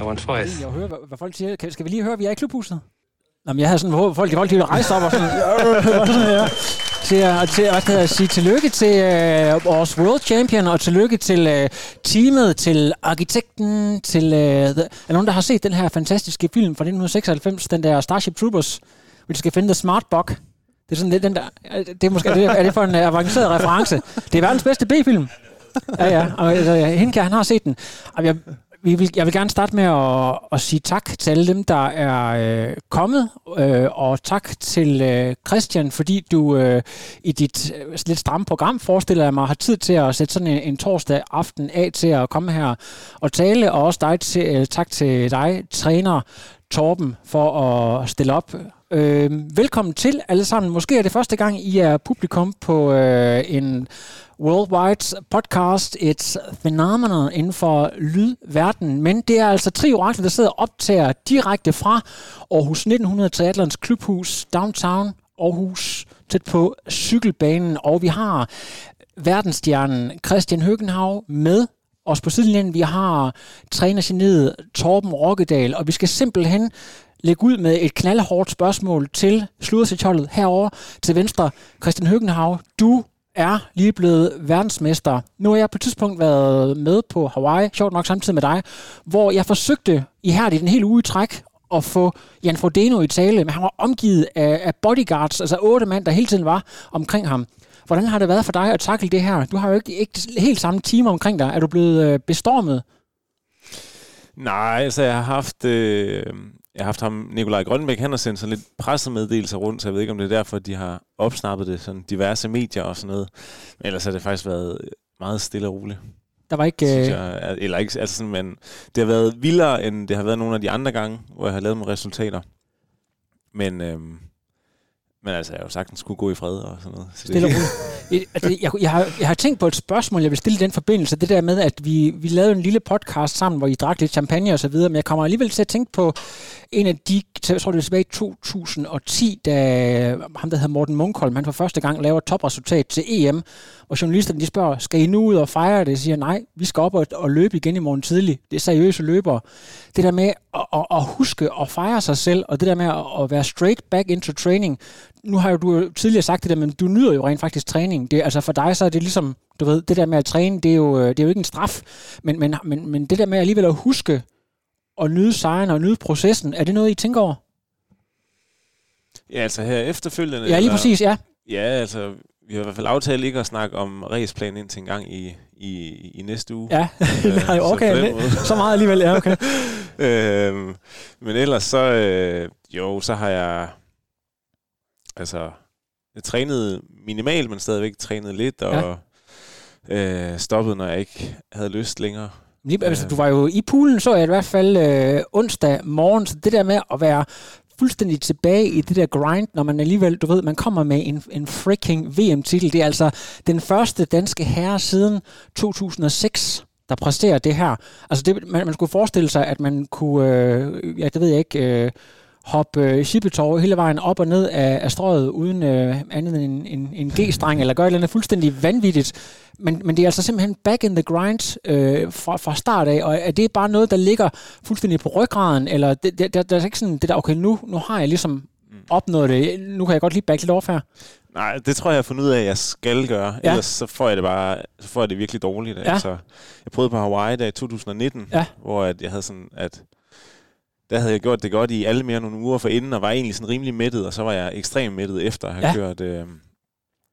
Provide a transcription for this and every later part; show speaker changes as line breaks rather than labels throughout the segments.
I won twice.
Jeg hører, hvad, hvad folk siger. Kan, skal vi lige høre, at vi er i klubhuset? Jamen, jeg havde sådan, hvor folk, folk de rejse op og sådan, sådan ja. til, at, til hvad skal jeg sige tillykke til øh, vores world champion, og tillykke til øh, teamet, til arkitekten, til... Øh, the, er nogen, der har set den her fantastiske film fra 1996, den der Starship Troopers, hvor de skal finde The Smart Bug? Det er sådan lidt den der... Øh, det er måske... Er det, er det for en uh, avanceret reference? Det er verdens bedste B-film. Ja, ja. Og altså, kan, han har set den. Og jeg, vi vil, jeg vil gerne starte med at, at sige tak til alle dem, der er øh, kommet, øh, og tak til øh, Christian, fordi du øh, i dit øh, lidt stramme program, forestiller jeg mig, har tid til at sætte sådan en, en torsdag aften af til at komme her og tale, og også dig til, øh, tak til dig, træner Torben, for at stille op. Øh, velkommen til alle sammen. Måske er det første gang, I er publikum på øh, en worldwide podcast. Et phenomenon inden for lydverden. Men det er altså tre orakler, der sidder og optager direkte fra Aarhus 1900 Teaterlands Klubhus Downtown Aarhus tæt på cykelbanen. Og vi har verdensstjernen Christian Høgenhav med os på sidelinjen. Vi har trænergeniet Torben Rokkedal, og vi skal simpelthen lægge ud med et knaldhårdt spørgsmål til sludersetsholdet herover til venstre. Christian Høgenhav, du er lige blevet verdensmester. Nu har jeg på et tidspunkt været med på Hawaii, sjovt nok samtidig med dig, hvor jeg forsøgte i her den hele uge i træk at få Jan Frodeno i tale, men han var omgivet af, af bodyguards, altså otte mand, der hele tiden var omkring ham. Hvordan har det været for dig at takle det her? Du har jo ikke, ikke helt samme timer omkring dig. Er du blevet øh, bestormet?
Nej, altså jeg har haft, øh, jeg har haft ham, Nikolaj Grønbæk, han har sendt sådan lidt pressemeddelelser rundt, så jeg ved ikke, om det er derfor, de har opsnappet det, sådan diverse medier og sådan noget. Men ellers har det faktisk været meget stille og roligt.
Der var ikke...
Synes jeg, eller ikke, altså sådan, men det har været vildere, end det har været nogle af de andre gange, hvor jeg har lavet nogle resultater. Men, øhm, men altså, jeg har jo sagtens skulle gå i fred og sådan noget. Så
Stille roligt. altså, jeg, jeg, har, jeg har tænkt på et spørgsmål, jeg vil stille i den forbindelse. Det der med, at vi, vi lavede en lille podcast sammen, hvor I drak lidt champagne og så videre, men jeg kommer alligevel til at tænke på en af de, jeg tror det var tilbage i 2010, da ham der hedder Morten Munkholm, han for første gang laver topresultat til EM, og journalisterne de spørger, skal I nu ud og fejre det? Jeg siger, nej, vi skal op og, og løbe igen i morgen tidlig. Det er seriøse løbere. Det der med at, at, at huske at fejre sig selv, og det der med at, at være straight back into training. Nu har jo du tidligere sagt det der, men du nyder jo rent faktisk træning. Det, altså for dig så er det ligesom, du ved, det der med at træne, det er jo, det er jo ikke en straf, men, men, men, men det der med alligevel at huske at nyde sejren og nyde processen, er det noget, I tænker over?
Ja, altså her efterfølgende?
Ja, lige præcis, ja.
Ja, altså vi har i hvert fald aftalt ikke at snakke om raceplan indtil en gang i, i, i næste uge.
Ja, Nej, okay, så, så meget alligevel, ja, okay.
øhm, men ellers så, øh, jo, så har jeg, altså, jeg trænet minimalt, men stadigvæk trænet lidt, og ja. øh, stoppet, når jeg ikke havde lyst længere.
Lige, altså, du var jo i poolen, så jeg i hvert fald øh, onsdag morgen, så det der med at være fuldstændig tilbage i det der grind, når man alligevel, du ved, man kommer med en, en freaking VM-titel. Det er altså den første danske herre siden 2006, der præsterer det her. Altså, det, man, man skulle forestille sig, at man kunne, øh, ja, det ved jeg ikke, øh, hoppe øh, Shippetov hele vejen op og ned af, af strøget uden øh, andet end en, en, en G-streng, eller gøre et eller andet fuldstændig vanvittigt. Men, men det er altså simpelthen back in the grind øh, fra, fra start af, og er det bare noget, der ligger fuldstændig på ryggraden, eller det, det, der, der er ikke sådan det der, okay, nu, nu har jeg ligesom opnået det, nu kan jeg godt lige back lidt overfærd.
Nej, det tror jeg, jeg har fundet ud af, at jeg skal gøre. Ja. Ellers så får jeg det bare, så får jeg det virkelig dårligt. Ja. Altså, jeg prøvede på Hawaii der i 2019, ja. hvor at jeg havde sådan, at der havde jeg gjort det godt i alle mere nogle uger for inden, og var egentlig sådan rimelig mættet, og så var jeg ekstremt mættet efter at have ja. kørt øh,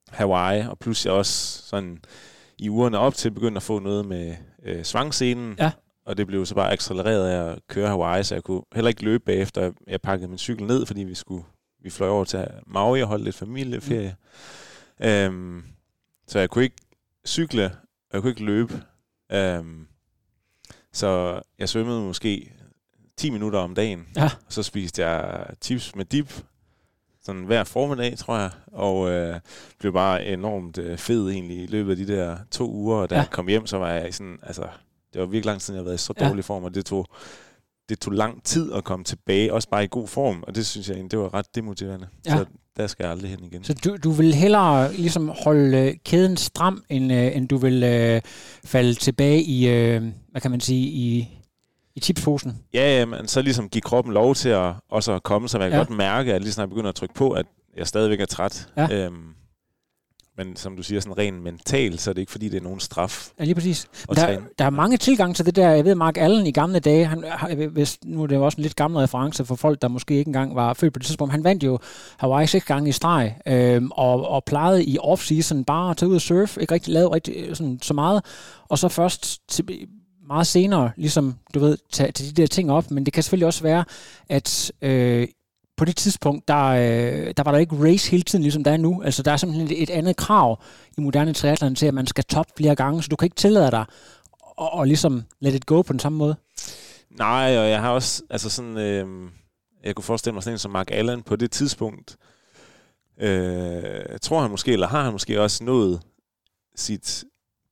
Hawaii, og pludselig også sådan i ugerne op til begyndte at få noget med øh, svangscenen, ja. og det blev så bare accelereret af at køre Hawaii, så jeg kunne heller ikke løbe bagefter. Jeg pakkede min cykel ned, fordi vi skulle vi fløj over til Maui og holdt lidt familieferie. Mm. Øhm, så jeg kunne ikke cykle, og jeg kunne ikke løbe. Øhm, så jeg svømmede måske 10 minutter om dagen.
Ja.
Så spiste jeg chips med dip, sådan hver formiddag, tror jeg, og øh, blev bare enormt øh, fed egentlig i løbet af de der to uger. Og da ja. jeg kom hjem, så var jeg sådan, altså, det var virkelig lang tid, jeg havde været i så dårlig ja. form, og det tog, det tog lang tid at komme tilbage, også bare i god form, og det synes jeg det var ret demotiverende. Ja. Så der skal jeg aldrig hen igen.
Så du, du vil hellere ligesom holde øh, kæden stram, end, øh, end du vil øh, falde tilbage i, øh, hvad kan man sige, i, i tipsposen?
Ja, ja, men så ligesom give kroppen lov til at også at komme, så man kan ja. godt mærke, at lige snart jeg begynder at trykke på, at jeg stadigvæk er træt. Ja. Øhm, men som du siger, sådan rent mentalt, så er det ikke fordi, det er nogen straf.
Ja, lige præcis. Der, der er mange tilgang til det der. Jeg ved, Mark Allen i gamle dage, han, hvis, nu er det også en lidt gammel reference for folk, der måske ikke engang var født på det tidspunkt, han vandt jo Hawaii seks gange i streg, øhm, og, og plejede i off-season bare at tage ud og surfe, ikke rigtig lavet rigtig, sådan, så meget, og så først til, meget senere, ligesom, du ved, tage, tage de der ting op, men det kan selvfølgelig også være, at øh, på det tidspunkt, der, øh, der var der ikke race hele tiden, ligesom der er nu. Altså, der er simpelthen et andet krav i moderne triathlon til, at man skal top flere gange, så du kan ikke tillade dig og, og ligesom let it go på den samme måde.
Nej, og jeg har også, altså sådan, øh, jeg kunne forestille mig sådan en som Mark Allen på det tidspunkt, øh, tror han måske, eller har han måske også nået sit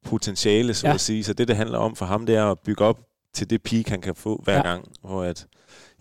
potentiale, så ja. at sige. Så det, det handler om for ham, det er at bygge op til det peak, han kan få hver ja. gang, hvor at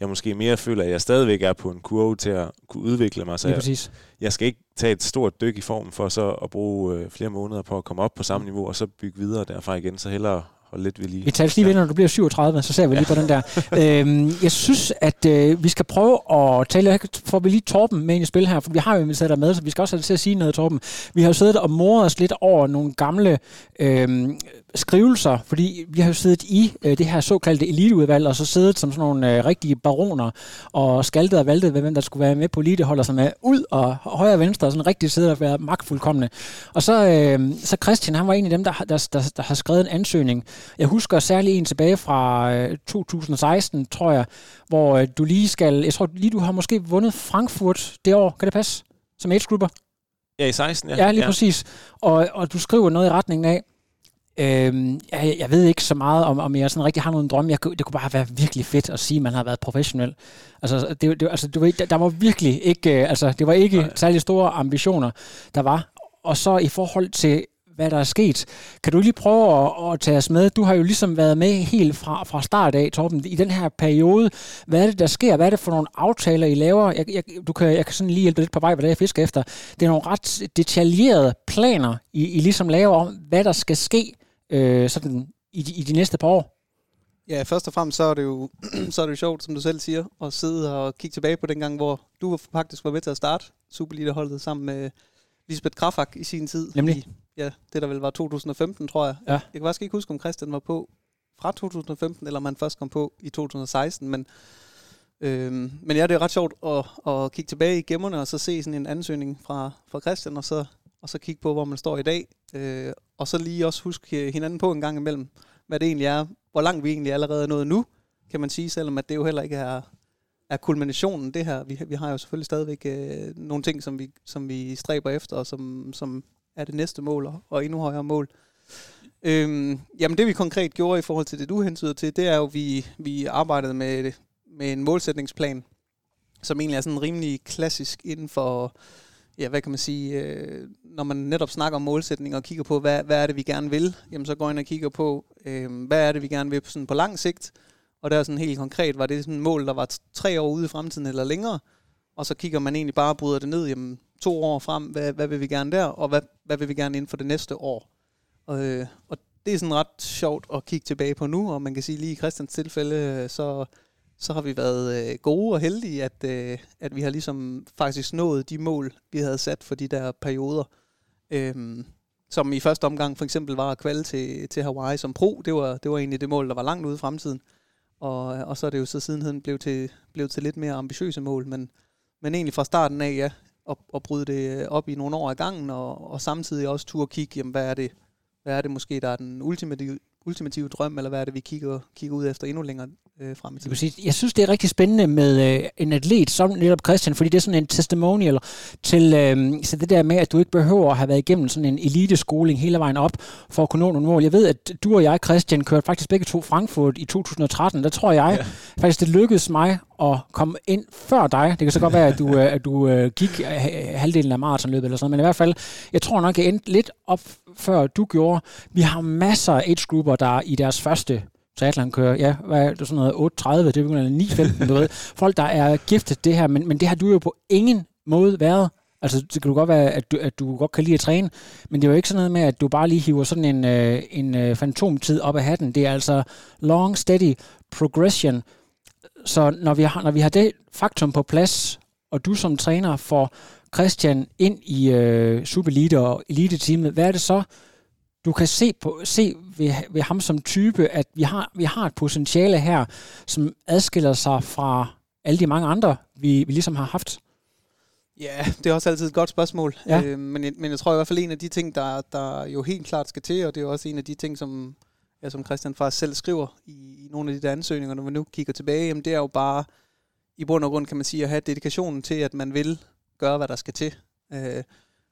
jeg måske mere føler, at jeg stadigvæk er på en kurve til at kunne udvikle mig. Så
jeg, præcis.
jeg skal ikke tage et stort dyk i form for så at bruge øh, flere måneder på at komme op på samme niveau, og så bygge videre derfra igen. Så hellere holde lidt ved lige.
Vi tager lige ved, når du bliver 37, så ser vi lige på den der. øhm, jeg synes, at øh, vi skal prøve at tale, får vi lige Torben med ind i spil her, for vi har jo inviteret dig med, så vi skal også have til at sige noget, Torben. Vi har jo siddet og moret os lidt over nogle gamle øh, skrivelser, fordi vi har jo siddet i øh, det her såkaldte eliteudvalg, og så siddet som sådan nogle øh, rigtige baroner, og skaltet og valgtet, hvem der skulle være med på eliteholder, som er ud og højre og venstre, og sådan rigtig siddet og være magtfuldkommende. Og så, øh, så Christian, han var en af dem, der, der, der, der har skrevet en ansøgning. Jeg husker særlig en tilbage fra øh, 2016, tror jeg, hvor øh, du lige skal, jeg tror lige, du har måske vundet Frankfurt det år, kan det passe? Som age grupper?
Ja, i 16, ja.
Ja, lige ja. præcis. Og, og du skriver noget i retningen af, Øhm, jeg, jeg ved ikke så meget om, om jeg sådan rigtig har nogen drømme. Jeg, det kunne bare være virkelig fedt at sige, at man har været professionel. Altså, det, det, altså, det var, der var virkelig ikke, øh, altså, det var ikke Nej. særlig store ambitioner, der var. Og så i forhold til, hvad der er sket, kan du lige prøve at, at tage os med? Du har jo ligesom været med helt fra, fra start af, Torben, i den her periode. Hvad er det, der sker? Hvad er det for nogle aftaler, I laver? Jeg, jeg, du kan, jeg kan sådan lige hjælpe lidt på vej, hvad det er, jeg fisker efter. Det er nogle ret detaljerede planer, I, I ligesom laver om, hvad der skal ske øh, sådan i, i de næste par år?
Ja, først og fremmest så er det jo så er det jo sjovt, som du selv siger, at sidde og kigge tilbage på den gang, hvor du faktisk var med til at starte Superliga-holdet sammen med Lisbeth Grafak i sin tid.
Nemlig?
I, ja, det der vel var 2015, tror jeg.
Ja.
Jeg kan faktisk ikke huske, om Christian var på fra 2015, eller om man først kom på i 2016, men Øhm, men ja, det er ret sjovt at, at kigge tilbage i gemmerne og så se sådan en ansøgning fra, fra Christian, og så, og så kigge på, hvor man står i dag. Øh, og så lige også huske øh, hinanden på en gang imellem, hvad det egentlig er, hvor langt vi egentlig allerede er nået nu, kan man sige, selvom at det jo heller ikke er, er kulminationen det her. Vi, vi har jo selvfølgelig stadigvæk øh, nogle ting, som vi, som vi stræber efter, og som, som er det næste mål, og, og endnu højere mål. Øhm, jamen det vi konkret gjorde i forhold til det, du hensyder til, det er jo, at vi, vi arbejdede med, med en målsætningsplan, som egentlig er sådan rimelig klassisk inden for ja, hvad kan man sige, øh, når man netop snakker om målsætninger og kigger på, hvad, hvad er det, vi gerne vil, jamen så går jeg ind og kigger på, øh, hvad er det, vi gerne vil sådan på lang sigt, og der er sådan helt konkret, var det sådan et mål, der var tre år ude i fremtiden eller længere, og så kigger man egentlig bare og bryder det ned, jamen to år frem, hvad, hvad vil vi gerne der, og hvad, hvad vil vi gerne inden for det næste år. Og, øh, og det er sådan ret sjovt at kigge tilbage på nu, og man kan sige lige i Christians tilfælde, øh, så så har vi været øh, gode og heldige, at, øh, at vi har ligesom faktisk nået de mål, vi havde sat for de der perioder. Øhm, som i første omgang for eksempel var at kvalde til, til Hawaii som pro. Det var, det var egentlig det mål, der var langt ude i fremtiden. Og, og så er det jo så sidenhen blevet til, blevet til lidt mere ambitiøse mål. Men, men egentlig fra starten af, ja, at, at bryde det øh, op i nogle år ad gangen, og, og samtidig også turde kigge, jamen, hvad er det, hvad er det måske, der er den ultimative, ultimative drøm, eller hvad er det, vi kigger, kigger ud efter endnu længere øh, frem i tiden.
Præcis. Jeg synes, det er rigtig spændende med øh, en atlet som netop Christian, fordi det er sådan en testimonial til øh, så det der med, at du ikke behøver at have været igennem sådan en eliteskoling hele vejen op for at kunne nå nogle mål. Jeg ved, at du og jeg, Christian, kørte faktisk begge to Frankfurt i 2013. Der tror jeg ja. faktisk, det lykkedes mig at komme ind før dig. Det kan så godt være, at du, øh, at du øh, gik øh, halvdelen af maratonløbet eller sådan men i hvert fald, jeg tror nok, jeg endte lidt op før du gjorde. Vi har masser af age-grupper, der i deres første triathlon kører, ja, hvad er det, sådan noget 8.30, det er 9.15, du ved. Folk, der er giftet det her, men, men det har du jo på ingen måde været. Altså, det kan du godt være, at du, at du godt kan lide at træne, men det er jo ikke sådan noget med, at du bare lige hiver sådan en, øh, en øh, fantomtid op af hatten. Det er altså long, steady progression. Så når vi har, når vi har det faktum på plads, og du som træner får Christian ind i øh, Superelite og elite-teamet, hvad er det så, du kan se, på, se ved, ved ham som type, at vi har, vi har et potentiale her, som adskiller sig fra alle de mange andre, vi, vi ligesom har haft?
Ja, det er også altid et godt spørgsmål. Ja. Øh, men, men jeg tror i hvert fald en af de ting, der, der jo helt klart skal til, og det er også en af de ting, som, ja, som Christian faktisk selv skriver i, i nogle af de der ansøgninger, når vi nu kigger tilbage, jamen det er jo bare i bund og grund, kan man sige, at have dedikationen til, at man vil gøre, hvad der skal til. Øh,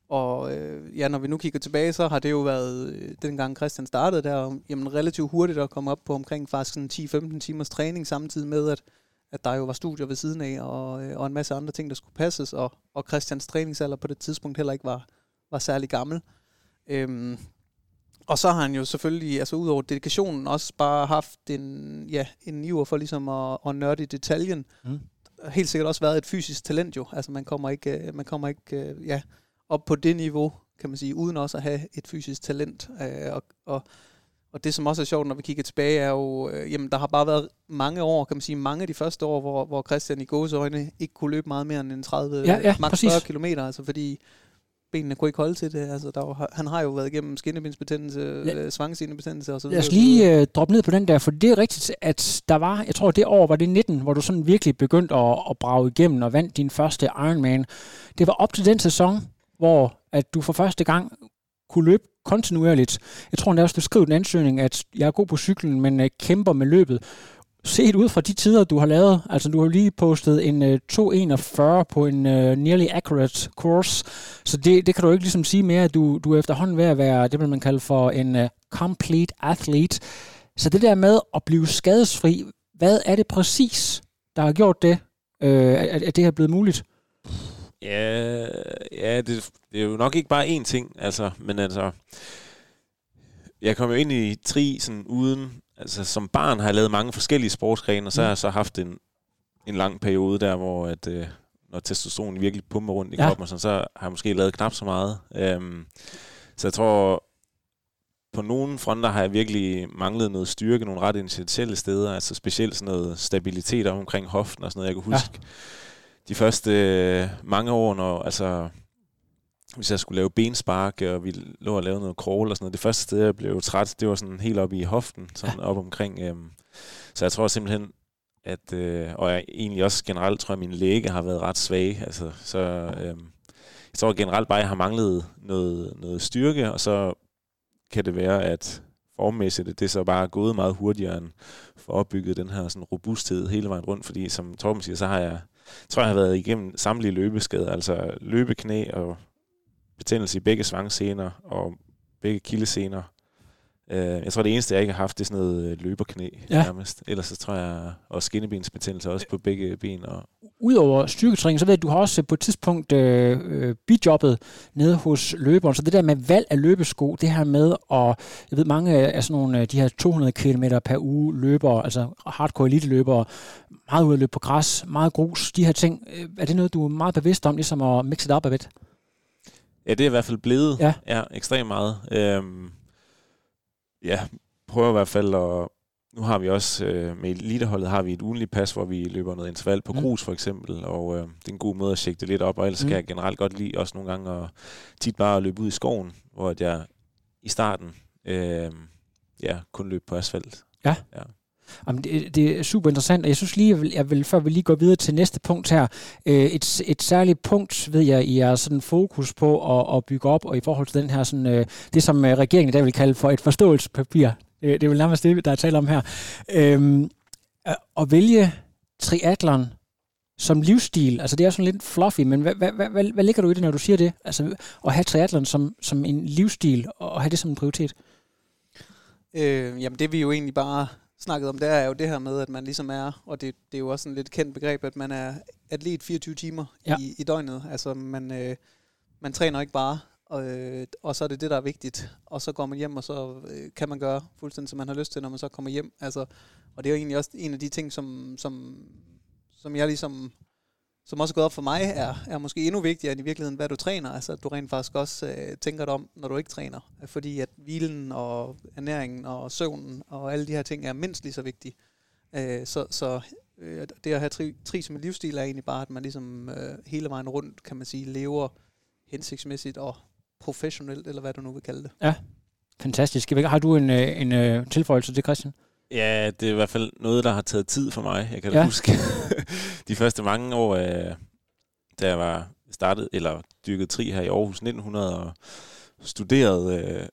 og øh, ja, når vi nu kigger tilbage, så har det jo været, øh, dengang Christian startede der, jamen relativt hurtigt at komme op på omkring faktisk 10-15 timers træning, samtidig med, at, at der jo var studier ved siden af, og, øh, og en masse andre ting, der skulle passes, og, og Christians træningsalder på det tidspunkt heller ikke var, var særlig gammel. Øhm, og så har han jo selvfølgelig, altså ud over dedikationen, også bare haft en, ja, en iver for ligesom at, at nørde i detaljen. Mm. Helt sikkert også været et fysisk talent jo. Altså man kommer ikke, øh, man kommer ikke øh, ja, op på det niveau, kan man sige, uden også at have et fysisk talent. Øh, og, og, og det, som også er sjovt, når vi kigger tilbage, er jo, jamen der har bare været mange år, kan man sige, mange af de første år, hvor, hvor Christian i øjne ikke kunne løbe meget mere end en 30, ja, ja, maks 40 kilometer, altså fordi benene kunne ikke holde til det. Altså, der var, han har jo været igennem skinnebindsbetændelse, ja. øh, så videre.
Lad os lige øh, droppe ned på den der, for det er rigtigt, at der var, jeg tror det år var det 19, hvor du sådan virkelig begyndte at, at brage igennem og vandt din første Ironman. Det var op til den sæson, hvor at du for første gang kunne løbe kontinuerligt. Jeg tror endda også, du skrev en ansøgning, at jeg er god på cyklen, men øh, kæmper med løbet. Set ud fra de tider, du har lavet, altså du har lige postet en uh, øh, 2.41 på en uh, nearly accurate course, så det, det kan du ikke ligesom sige mere, at du, du er efterhånden ved at være, det vil man kalde for en uh, complete athlete. Så det der med at blive skadesfri, hvad er det præcis, der har gjort det, uh, at, at det er blevet muligt?
Ja, ja det, det er jo nok ikke bare én ting, altså, men altså, jeg kom jo ind i tri sådan uden, altså som barn har jeg lavet mange forskellige sportsgrene, og så mm. har jeg så haft en, en lang periode der, hvor at, øh, når testosteron virkelig pumper rundt i ja. kroppen, og sådan, så har jeg måske lavet knap så meget. Øhm, så jeg tror, på nogle fronter har jeg virkelig manglet noget styrke, nogle ret initielle steder, altså specielt sådan noget stabilitet omkring hoften og sådan noget. Jeg kan huske, ja de første øh, mange år, når, altså, hvis jeg skulle lave benspark, og vi lå og lavede noget crawl og sådan noget, det første sted, jeg blev træt, det var sådan helt oppe i hoften, sådan ja. op omkring. Øhm, så jeg tror simpelthen, at, øh, og jeg egentlig også generelt tror jeg, at min læge har været ret svage. Altså, så øhm, jeg tror generelt bare, at jeg har manglet noget, noget styrke, og så kan det være, at formmæssigt, det er så bare gået meget hurtigere end for opbygget den her sådan robusthed hele vejen rundt, fordi som Torben siger, så har jeg tror, jeg har været igennem samtlige løbeskader, altså løbeknæ og betændelse i begge svangscener og begge kildesener. Uh, jeg tror, det eneste, jeg ikke har haft, det er sådan noget øh, løberknæ ja. nærmest. Ellers så tror jeg, og skinnebensbetændelse også på begge ben. Og
Udover styrketræning, så ved jeg, at du har også på et tidspunkt øh, øh, bijobbet nede hos løberen. Så det der med valg af løbesko, det her med, og jeg ved, mange af sådan nogle, de her 200 km per uge løbere, altså hardcore elite løbere, meget ude at løbe på græs, meget grus, de her ting. Er det noget, du er meget bevidst om, ligesom at mixe det op af lidt?
Ja, det er i hvert fald blevet. Ja. ja ekstremt meget. Øhm, ja, prøver i hvert fald at... Nu har vi også, øh, med eliteholdet har vi et ugenligt pas, hvor vi løber noget interval på mm. grus for eksempel, og øh, det er en god måde at tjekke det lidt op, og ellers mm. kan jeg generelt godt lide også nogle gange at tit bare at løbe ud i skoven, hvor jeg i starten øh, ja, kun løb på asfalt.
Ja. ja. Jamen, det, det er super interessant, og jeg synes lige, jeg vil, jeg vil, før vi lige går videre til næste punkt her, øh, et, et særligt punkt, ved jeg, I er sådan fokus på at, at bygge op, og i forhold til den her, sådan, øh, det som øh, regeringen i dag vil kalde for et forståelsespapir, Det, det er vel nærmest det, der er tale om her. øh, at vælge triatlon som livsstil, altså det er sådan lidt fluffy, men hvad, hvad, hvad, hvad, hvad ligger du i det, når du siger det? Altså at have triathlon som, som en livsstil, og have det som en prioritet?
Øh, jamen det vi jo egentlig bare snakket om, det er jo det her med, at man ligesom er, og det, det er jo også en lidt kendt begreb, at man er atlet 24 timer ja. i, i døgnet. Altså man, øh, man træner ikke bare, og, øh, og så er det det, der er vigtigt. Og så går man hjem, og så øh, kan man gøre fuldstændig, som man har lyst til, når man så kommer hjem. Altså, og det er jo egentlig også en af de ting, som, som, som jeg ligesom som også er gået op for mig, er, er måske endnu vigtigere end i virkeligheden, hvad du træner. Altså, at du rent faktisk også øh, tænker dig om, når du ikke træner. Fordi at hvilen og ernæringen og søvnen og alle de her ting er mindst lige så vigtige. Øh, så så øh, det at have tri, tri som en livsstil er egentlig bare, at man ligesom øh, hele vejen rundt, kan man sige, lever hensigtsmæssigt og professionelt, eller hvad du nu vil kalde det.
Ja, fantastisk. Har du en, øh, en, en øh, tilføjelse til Christian?
Ja, det er i hvert fald noget, der har taget tid for mig. Jeg kan ja. huske de første mange år, øh, da jeg var startet, eller dykket tri her i Aarhus 1900 og studeret øh,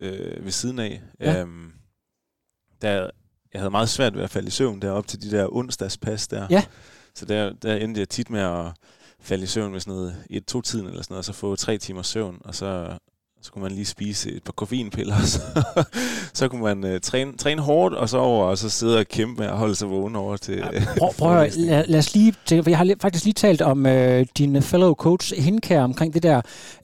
øh, ved siden af. Ja. Øhm, der, jeg havde meget svært ved at falde i søvn derop til de der onsdagspas der.
Ja.
Så der, der endte jeg tit med at falde i søvn med sådan noget i et to-tiden eller sådan noget, og så få tre timer søvn, og så så kunne man lige spise et par koffeinpiller, så, så kunne man uh, træne, træne hårdt, og så over, og så sidde og kæmpe med at holde sig vågen over til... Ja,
prøv, prøv at, lad, lad os lige, for jeg har faktisk lige talt om uh, din fellow coach Hinkær omkring det der.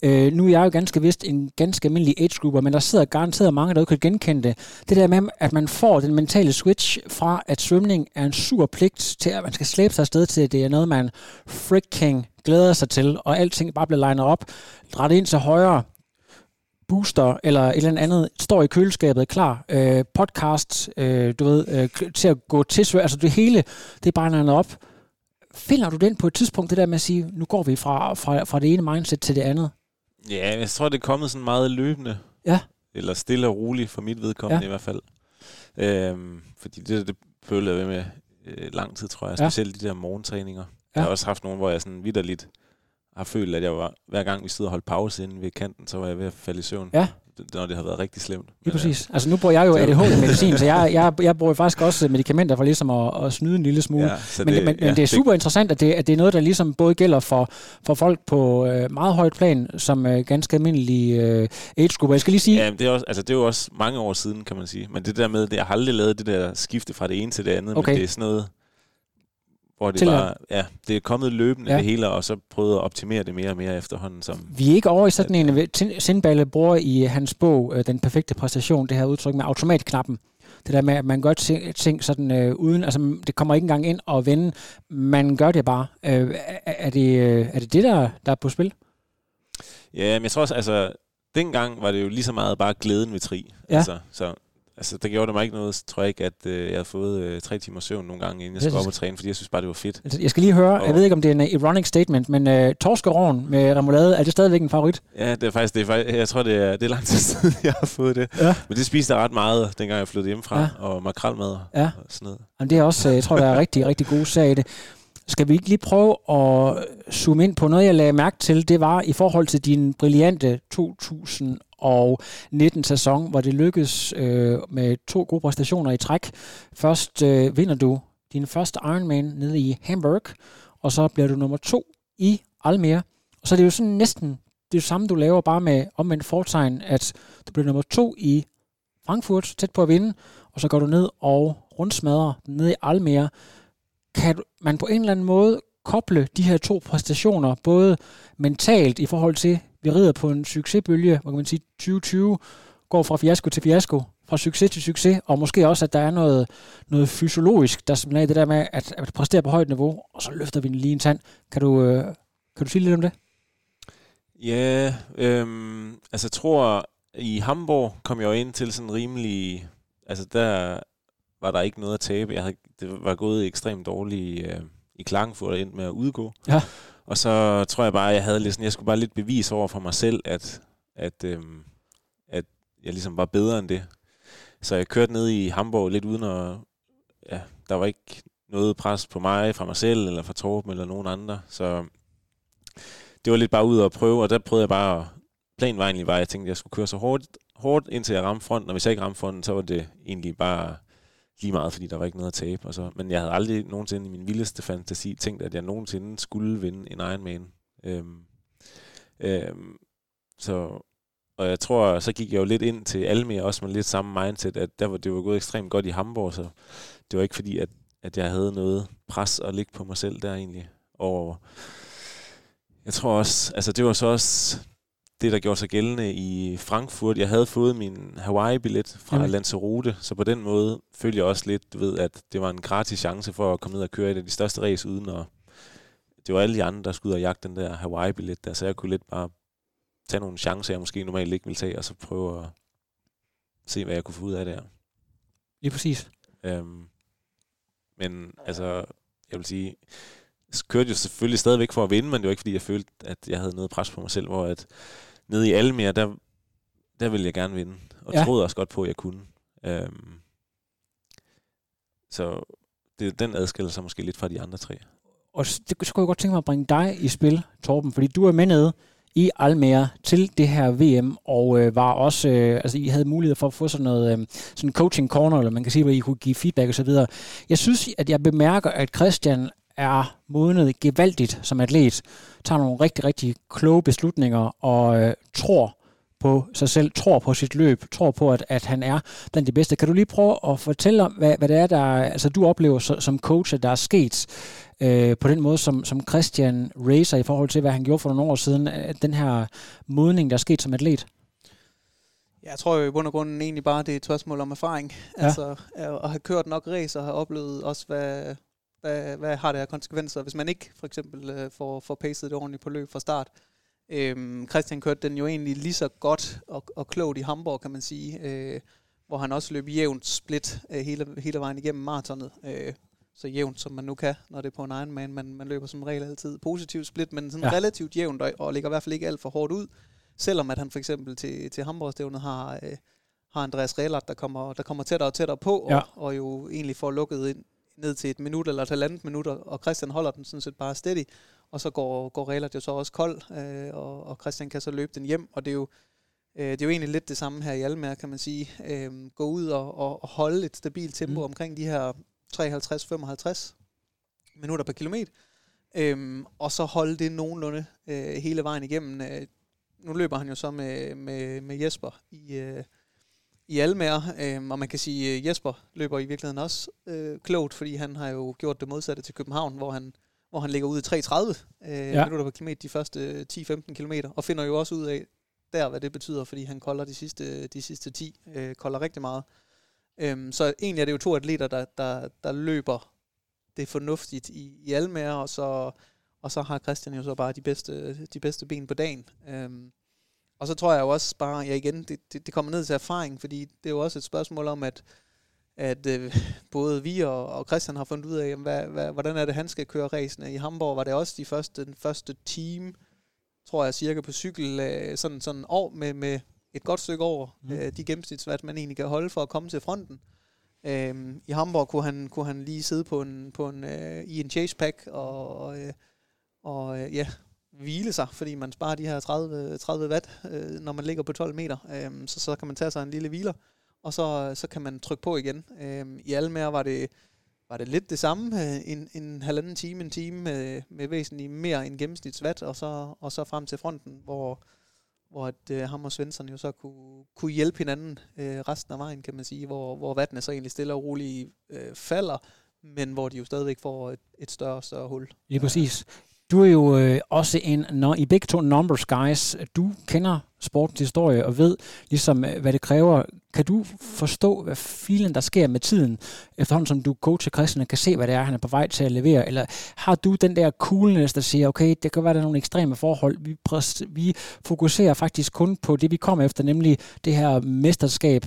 Uh, nu er jeg jo ganske vist en ganske almindelig age grupper, men der sidder garanteret mange, der kan genkende det. Det der med, at man får den mentale switch fra, at svømning er en sur pligt, til at man skal slæbe sig afsted til, at det er noget, man freaking glæder sig til, og alting bare bliver legnet op, dræt ind til højre, booster eller et eller andet står i køleskabet klar. Øh, podcast, øh, du ved, øh, til at gå til svør. Altså det hele, det er bare op. Finder du den på et tidspunkt, det der med at sige, nu går vi fra, fra, fra det ene mindset til det andet?
Ja, jeg tror, det er kommet sådan meget løbende.
Ja.
Eller stille og roligt, for mit vedkommende ja. i hvert fald. Øhm, fordi det, det føler jeg ved med øh, lang tid, tror jeg. Specielt de der morgentræninger. Ja. Jeg har også haft nogle, hvor jeg sådan vidderligt har følt, at jeg var, hver gang vi stod og holdt pause inde ved kanten, så var jeg ved at falde i søvn.
Ja.
Når det har været rigtig slemt.
Ja, præcis. Altså nu bruger jeg jo ADHD-medicin, så jeg, jeg, jeg bruger faktisk også medicamenter for ligesom at, at snyde en lille smule. Ja, men, det, men, ja, men det er super interessant, at det, at det er noget, der ligesom både gælder for, for folk på øh, meget højt plan, som øh, ganske almindelige øh, age-grupper. Jeg skal lige sige...
Ja, det er, også, altså, det er jo også mange år siden, kan man sige. Men det der med, det, jeg har aldrig lavet det der skifte fra det ene til det andet, okay. men det er sådan noget hvor det, var, ja, det er kommet løbende ja. det hele, og så prøvet at optimere det mere og mere efterhånden. Som,
Vi er ikke over i sådan en... Sindballe bruger i hans bog øh, Den perfekte præstation, det her udtryk med automatknappen. Det der med, at man gør ting sådan øh, uden... Altså, det kommer ikke engang ind og vende. Man gør det bare. Øh, er, det, øh, er det det, der, der er på spil?
Ja, men jeg tror også, altså... Dengang var det jo lige så meget bare glæden ved tri. Ja. Altså, så Altså, der gjorde det mig ikke noget, tror jeg ikke, at øh, jeg havde fået øh, tre timer søvn nogle gange, inden jeg skulle op og træne, fordi jeg synes bare, det var fedt.
Altså, jeg skal lige høre, og jeg ved ikke, om det er en uh, ironic statement, men øh, torskerovn med remoulade, er det stadigvæk en favorit?
Ja, det er faktisk, det er jeg tror, det er, det er lang tid siden, jeg har fået det. Ja. Men det spiste jeg ret meget, dengang jeg flyttede hjemmefra, ja. og makrelmad
ja.
og sådan noget.
Jamen, det er også, øh, jeg tror, der er rigtig, rigtig gode sag i det. Skal vi ikke lige prøve at zoome ind på noget, jeg lagde mærke til, det var i forhold til din brillante 2000 og 19 sæson, hvor det lykkedes øh, med to gode præstationer i træk. Først øh, vinder du din første Ironman nede i Hamburg, og så bliver du nummer to i Almere. Og så er det jo sådan næsten det, er det samme, du laver bare med omvendt fortegn, at du bliver nummer to i Frankfurt, tæt på at vinde, og så går du ned og rundsmadrer ned i Almere. Kan man på en eller anden måde koble de her to præstationer, både mentalt i forhold til, vi rider på en succesbølge, hvor kan man sige, 2020 går fra fiasko til fiasko, fra succes til succes, og måske også, at der er noget, noget fysiologisk, der simpelthen er det der med, at, at præstere på højt niveau, og så løfter vi lige en tand. Kan du, øh, kan du sige lidt om det?
Ja, øhm, altså jeg tror, i Hamburg kom jeg jo ind til sådan rimelig, altså der var der ikke noget at tabe. Jeg havde, det var gået ekstremt dårligt øh, i Klagenfurt og endte med at udgå.
Ja.
Og så tror jeg bare, at jeg havde lidt sådan, jeg skulle bare lidt bevise over for mig selv, at, at, øhm, at jeg ligesom var bedre end det. Så jeg kørte ned i Hamburg lidt uden at, ja, der var ikke noget pres på mig fra mig selv, eller fra Torben, eller nogen andre. Så det var lidt bare ud og prøve, og der prøvede jeg bare, planen var egentlig bare, at jeg tænkte, at jeg skulle køre så hårdt, hårdt, indtil jeg ramte fronten, og hvis jeg ikke ramte fronten, så var det egentlig bare lige meget, fordi der var ikke noget at tabe. Og så. Men jeg havde aldrig nogensinde i min vildeste fantasi tænkt, at jeg nogensinde skulle vinde en Ironman. Øhm, øhm, så, og jeg tror, så gik jeg jo lidt ind til Almere også med lidt samme mindset, at der var det var gået ekstremt godt i Hamburg, så det var ikke fordi, at, at jeg havde noget pres at ligge på mig selv der egentlig. Og jeg tror også, altså det var så også det, der gjorde sig gældende i Frankfurt. Jeg havde fået min Hawaii-billet fra Jamen. Lanzarote, så på den måde følte jeg også lidt, du ved, at det var en gratis chance for at komme ned og køre et af de største race uden at... Det var alle de andre, der skulle ud og jagte den der Hawaii-billet der, så jeg kunne lidt bare tage nogle chancer, jeg måske normalt ikke ville tage, og så prøve at se, hvad jeg kunne få ud af det her.
Lige præcis.
Øhm, men altså, jeg vil sige, jeg kørte jo selvfølgelig stadigvæk for at vinde, men det var ikke fordi, jeg følte, at jeg havde noget pres på mig selv, hvor at nede i Almere, der, der ville jeg gerne vinde, og ja. troede også godt på, at jeg kunne. Øhm, så det, den adskiller sig måske lidt fra de andre tre.
Og det skulle jeg godt tænke mig at bringe dig i spil, Torben, fordi du er med nede i Almere til det her VM, og øh, var også, øh, altså I havde mulighed for at få sådan noget, øh, sådan coaching corner, eller man kan sige, hvor I kunne give feedback og så videre. Jeg synes, at jeg bemærker, at Christian er modnet gevaldigt som atlet, tager nogle rigtig, rigtig kloge beslutninger og øh, tror på sig selv, tror på sit løb, tror på, at, at han er blandt de bedste. Kan du lige prøve at fortælle om, hvad, hvad det er, der altså, du oplever så, som coach, at der er sket øh, på den måde, som, som Christian racer i forhold til, hvad han gjorde for nogle år siden, den her modning, der er sket som atlet?
Jeg tror jo i bund og grund egentlig bare, det er et spørgsmål om erfaring. Ja. Altså at have kørt nok race og have oplevet også, hvad, hvad, hvad har det her konsekvenser, hvis man ikke for eksempel øh, får, får pacet det ordentligt på løb fra start. Øhm, Christian kørte den jo egentlig lige så godt og, og klogt i Hamburg, kan man sige, øh, hvor han også løb jævnt split øh, hele, hele vejen igennem maratonet. Øh, så jævnt, som man nu kan, når det er på en Ironman. Man, man løber som regel altid positivt split, men sådan ja. relativt jævnt, og, og ligger i hvert fald ikke alt for hårdt ud. Selvom at han for eksempel til, til Hamburg-stævnet har, øh, har Andreas Rehlert, der kommer, der kommer tættere og tættere på, ja. og, og jo egentlig får lukket ind ned til et minut eller et halvandet minut, og Christian holder den sådan set bare steady, og så går, går Rehlert jo så også kold, øh, og, og Christian kan så løbe den hjem, og det er jo, øh, det er jo egentlig lidt det samme her i Almer, kan man sige. Øh, gå ud og, og, og holde et stabilt tempo mm. omkring de her 53-55 minutter per kilometer, øh, og så holde det nogenlunde øh, hele vejen igennem. Øh, nu løber han jo så med, med, med Jesper i, øh, i Almer, øh, og man kan sige, at Jesper løber i virkeligheden også øh, klogt, fordi han har jo gjort det modsatte til København, hvor han, hvor han ligger ud i 3.30 øh, ja. minutter per kilometer de første 10-15 kilometer, og finder jo også ud af der, hvad det betyder, fordi han kolder de sidste, de sidste 10, øh, kolder rigtig meget. Øh, så egentlig er det jo to atleter, der, der, der løber det fornuftigt i, i Almer, og så, og så har Christian jo så bare de bedste, de bedste ben på dagen. Øh, og så tror jeg jo også bare, ja igen, det, det, det kommer ned til erfaring, fordi det er jo også et spørgsmål om, at, at øh, både vi og, og Christian har fundet ud af, jamen, hvad, hvad, hvordan er det, han skal køre racene. I Hamburg var det også de første, den første team, tror jeg, cirka på cykel, øh, sådan, sådan år med, med et godt stykke over mm. øh, de gennemsnitsvat, man egentlig kan holde for at komme til fronten. Øh, I Hamburg kunne han, kunne han lige sidde på en, på en, øh, i en chase pack og, og, øh, og øh, ja, hvile sig, fordi man sparer de her 30, 30 watt, øh, når man ligger på 12 meter. Øh, så, så kan man tage sig en lille hviler, og så, så kan man trykke på igen. Øh, I Almer var det, var det lidt det samme, øh, en, en halvanden time, en time med, med væsentligt mere end gennemsnitsvat, og så, og så frem til fronten, hvor, hvor at, øh, ham og Svensson jo så kunne, kunne hjælpe hinanden øh, resten af vejen, kan man sige, hvor, hvor vattene så egentlig stille og roligt øh, falder, men hvor de jo stadigvæk får et, et større og større hul.
Lige præcis. Du er jo øh, også en, no, i begge to numbers guys, du kender sportens historie og ved ligesom, øh, hvad det kræver. Kan du forstå, hvad filen der sker med tiden, efterhånden som du coacher Christian og kan se, hvad det er, han er på vej til at levere? Eller har du den der coolness, der siger, okay, det kan være, der er nogle ekstreme forhold. Vi, vi fokuserer faktisk kun på det, vi kommer efter, nemlig det her mesterskab.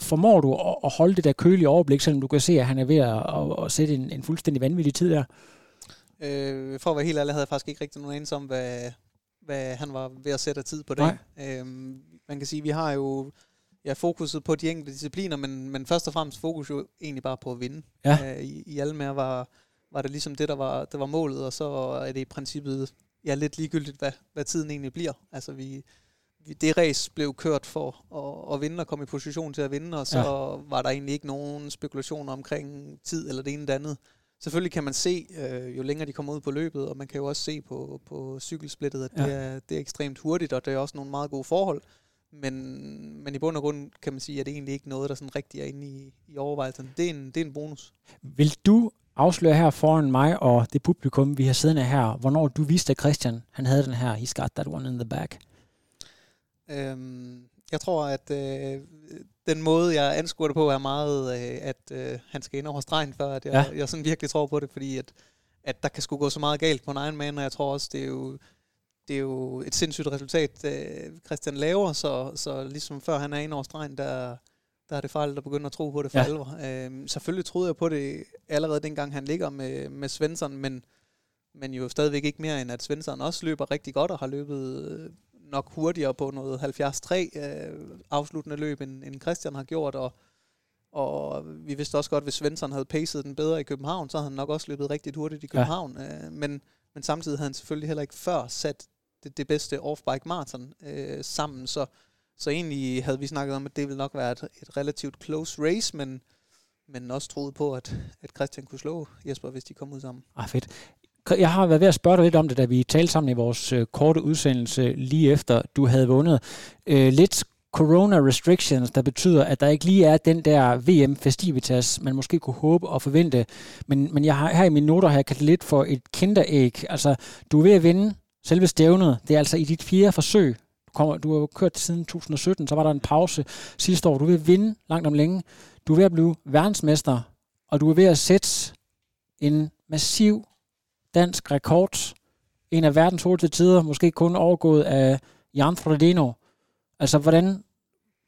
Formår du at holde det der kølige overblik, selvom du kan se, at han er ved at, at, at sætte en, en fuldstændig vanvittig tid der?
Øh, for at være helt ærlig, havde jeg faktisk ikke rigtig nogen anelse om, hvad, hvad han var ved at sætte tid på det. Øh, man kan sige, at vi har jo ja, fokuset på de enkelte discipliner, men, men først og fremmest fokus jo egentlig bare på at vinde. Ja. Øh, I, i Almer var, var det ligesom det, der var, der var målet, og så er det i princippet ja, lidt ligegyldigt, hvad, hvad tiden egentlig bliver. Altså vi, det race blev kørt for at, at vinde og komme i position til at vinde, og så ja. var der egentlig ikke nogen spekulationer omkring tid eller det ene eller andet. Selvfølgelig kan man se, øh, jo længere de kommer ud på løbet, og man kan jo også se på, på cykelsplittet, at ja. det, er, det er ekstremt hurtigt, og det er også nogle meget gode forhold. Men, men i bund og grund kan man sige, at det egentlig ikke noget, der sådan rigtig er inde i, i overvejelsen. Det er, en, det er en bonus.
Vil du afsløre her foran mig og det publikum, vi har siddende her, hvornår du vidste, at Christian han havde den her, he's got that one in the back?
Øhm, jeg tror, at øh, den måde, jeg anskuer det på, er meget, øh, at øh, han skal ind over stregen, før at jeg, ja. jeg sådan virkelig tror på det, fordi at, at der kan sgu gå så meget galt på en egen mand, og jeg tror også, det er jo, det er jo et sindssygt resultat, øh, Christian laver, så, så ligesom før han er ind over stregen, der, der er det farligt at begynde at tro på det for ja. alvor. Øhm, selvfølgelig troede jeg på det allerede dengang han ligger med, med Svensson, men, men jo stadigvæk ikke mere end at Svensson også løber rigtig godt og har løbet nok hurtigere på noget 73 øh, afsluttende løb, end, end Christian har gjort, og, og vi vidste også godt, at hvis Svensson havde pacet den bedre i København, så havde han nok også løbet rigtig hurtigt i København. Ja. Øh, men, men samtidig havde han selvfølgelig heller ikke før sat det, det bedste off-bike marathon øh, sammen, så, så egentlig havde vi snakket om, at det ville nok være et, et relativt close race, men, men også troet på, at, at Christian kunne slå Jesper, hvis de kom ud sammen.
Ah, fedt. Jeg har været ved at spørge dig lidt om det, da vi talte sammen i vores øh, korte udsendelse lige efter du havde vundet. Øh, lidt corona restrictions, der betyder, at der ikke lige er den der VM festivitas, man måske kunne håbe og forvente. Men, men jeg har her i mine noter har jeg kaldt lidt for et kinderæg. Altså, du er ved at vinde selve stævnet. Det er altså i dit fjerde forsøg. Du, kommer, du har kørt siden 2017, så var der en pause sidste år. Du er ved at vinde langt om længe. Du er ved at blive verdensmester, og du er ved at sætte en massiv dansk rekord. En af verdens hurtigste tider, måske kun overgået af Jan Frodeno. Altså, hvordan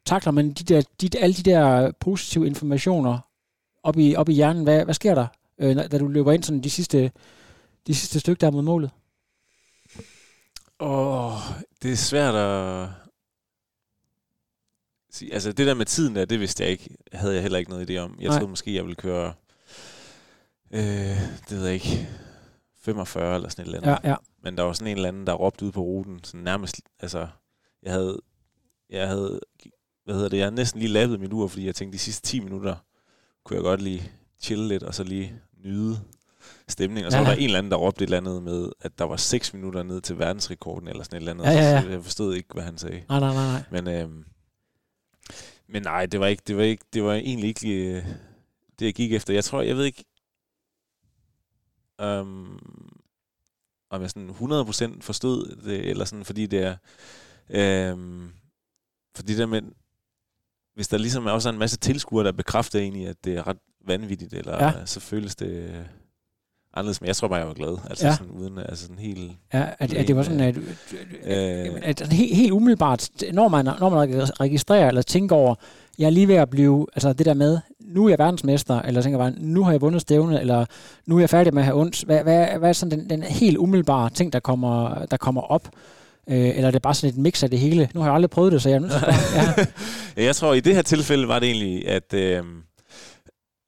takler man de der, de, alle de der positive informationer op i, op i hjernen? Hvad, hvad sker der, øh, da du løber ind sådan de sidste, de sidste stykker der mod målet?
Åh, oh, det er svært at sige. Altså, det der med tiden der, det vidste jeg ikke. Havde jeg heller ikke noget idé om. Jeg Nej. troede måske, jeg ville køre... Øh, det ved jeg ikke 45 eller sådan et eller andet.
Ja, ja.
Men der var sådan en eller anden, der råbte ud på ruten, sådan nærmest, altså, jeg havde, jeg havde, hvad hedder det, jeg havde næsten lige lavet min ur, fordi jeg tænkte, de sidste 10 minutter kunne jeg godt lige chille lidt, og så lige nyde stemning. Og så ja. var der en eller anden, der råbte et eller andet med, at der var 6 minutter ned til verdensrekorden, eller sådan et eller andet.
Ja, ja, ja.
Så jeg forstod ikke, hvad han sagde.
Nej, nej, nej. nej.
Men, øhm, men nej, det var, ikke, det, var ikke, det var egentlig ikke øh, det, jeg gik efter. Jeg tror, jeg ved ikke, Um, om jeg sådan 100% forstod det, eller sådan, fordi det er, um, fordi der med, hvis der ligesom også er en masse tilskuere, der bekræfter egentlig, at det er ret vanvittigt, eller ja. så føles det anderledes, men jeg tror bare, jeg var glad. Altså ja. sådan uden, altså sådan helt...
Ja, at, at det var sådan, at, øh, at, at helt, helt umiddelbart, når man, når man registrerer eller tænker over, jeg er lige ved at blive, altså det der med, nu er jeg verdensmester, eller tænker bare, nu har jeg vundet stævnet, eller nu er jeg færdig med at have ondt. Hvad, hvad, hvad er sådan den, den helt umiddelbare ting, der kommer, der kommer op? Øh, eller er det bare sådan et mix af det hele? Nu har jeg aldrig prøvet det, så jeg er nødt til
ja. ja. Jeg tror, i det her tilfælde var det egentlig, at, øh,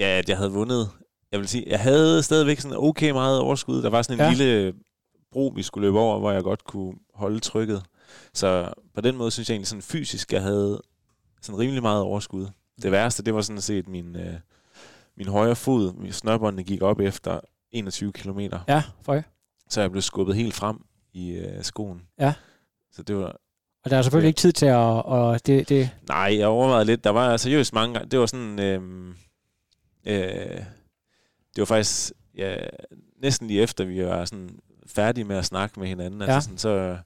ja, at jeg havde vundet. Jeg vil sige, jeg havde stadigvæk sådan okay meget overskud. Der var sådan en ja. lille bro, vi skulle løbe over, hvor jeg godt kunne holde trykket. Så på den måde synes jeg egentlig sådan fysisk, jeg havde sådan rimelig meget overskud. Det værste, det var sådan set min, øh, min højre fod. Min snørbåndene gik op efter 21 km.
Ja, for
Så jeg blev skubbet helt frem i øh, skoen.
Ja.
Så det var...
Og der er selvfølgelig ja. ikke tid til at... Og det, det...
Nej, jeg overvejede lidt. Der var seriøst mange gange. Det var sådan... Øh, øh, det var faktisk ja, næsten lige efter, vi var sådan færdige med at snakke med hinanden. Altså ja. Altså sådan, så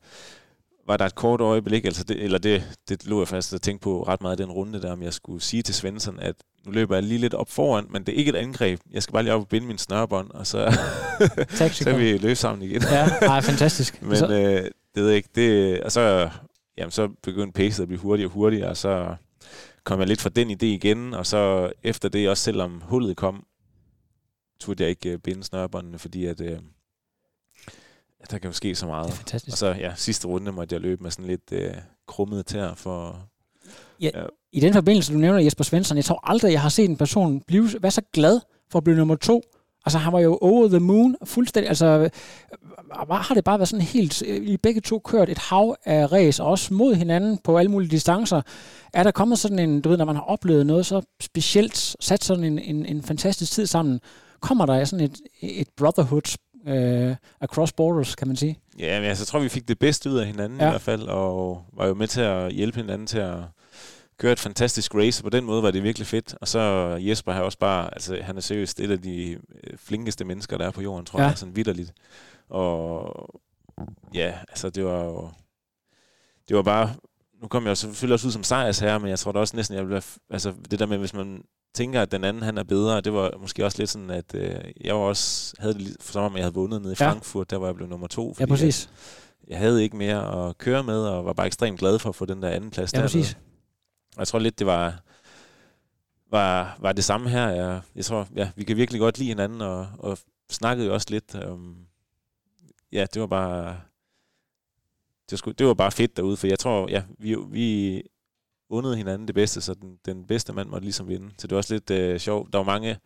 var der et kort øjeblik, altså det, eller det, det lå jeg fast at tænke på ret meget den runde der, om jeg skulle sige til Svensson, at nu løber jeg lige lidt op foran, men det er ikke et angreb. Jeg skal bare lige op og binde min snørbånd, og så, så vi løbe sammen igen.
ja, ej, fantastisk.
men så... øh, det ved jeg ikke, det, og så, jamen, så begyndte pacet at blive hurtigere og hurtigere, og så kom jeg lidt fra den idé igen, og så efter det, også selvom hullet kom, turde jeg ikke øh, binde snørbåndene, fordi at, øh, der kan jo ske så meget.
Det er fantastisk.
Og så ja, sidste runde måtte jeg løbe med sådan lidt øh, krummet tær for...
Ja, ja. I den forbindelse, du nævner Jesper Svensson, jeg tror aldrig, jeg har set en person blive, være så glad for at blive nummer to, Altså, han var jo over the moon, fuldstændig, altså, har det bare været sådan helt, I begge to kørt et hav af race, også mod hinanden på alle mulige distancer. Er der kommet sådan en, du ved, når man har oplevet noget så specielt, sat sådan en, en, en fantastisk tid sammen, kommer der sådan et, et brotherhood uh, across borders, kan man sige?
Ja, men altså, jeg tror, vi fik det bedste ud af hinanden ja. i hvert fald, og var jo med til at hjælpe hinanden til at køre et fantastisk race, og på den måde var det virkelig fedt. Og så Jesper har også bare, altså han er seriøst et af de øh, flinkeste mennesker, der er på jorden, tror ja. jeg, sådan vidderligt. Og ja, altså det var jo, det var bare, nu kom jeg selvfølgelig også ud som sejrsherre, men jeg tror da også næsten, jeg ville være, altså det der med, hvis man tænker, at den anden han er bedre, det var måske også lidt sådan, at øh, jeg var også, havde det for som om jeg havde vundet nede i Frankfurt, ja. der var jeg blevet nummer to.
Ja, præcis.
Jeg, jeg havde ikke mere at køre med, og var bare ekstremt glad for at få den der anden plads.
Ja,
der
præcis.
Og jeg tror lidt, det var, var, var det samme her. Jeg, jeg tror, ja, vi kan virkelig godt lide hinanden, og, og snakkede jo også lidt om... Ja, det var bare... Det skulle, det var bare fedt derude, for jeg tror, ja, vi, vi undede hinanden det bedste, så den, den bedste mand måtte ligesom vinde. Så det var også lidt øh, sjovt. Der var mange,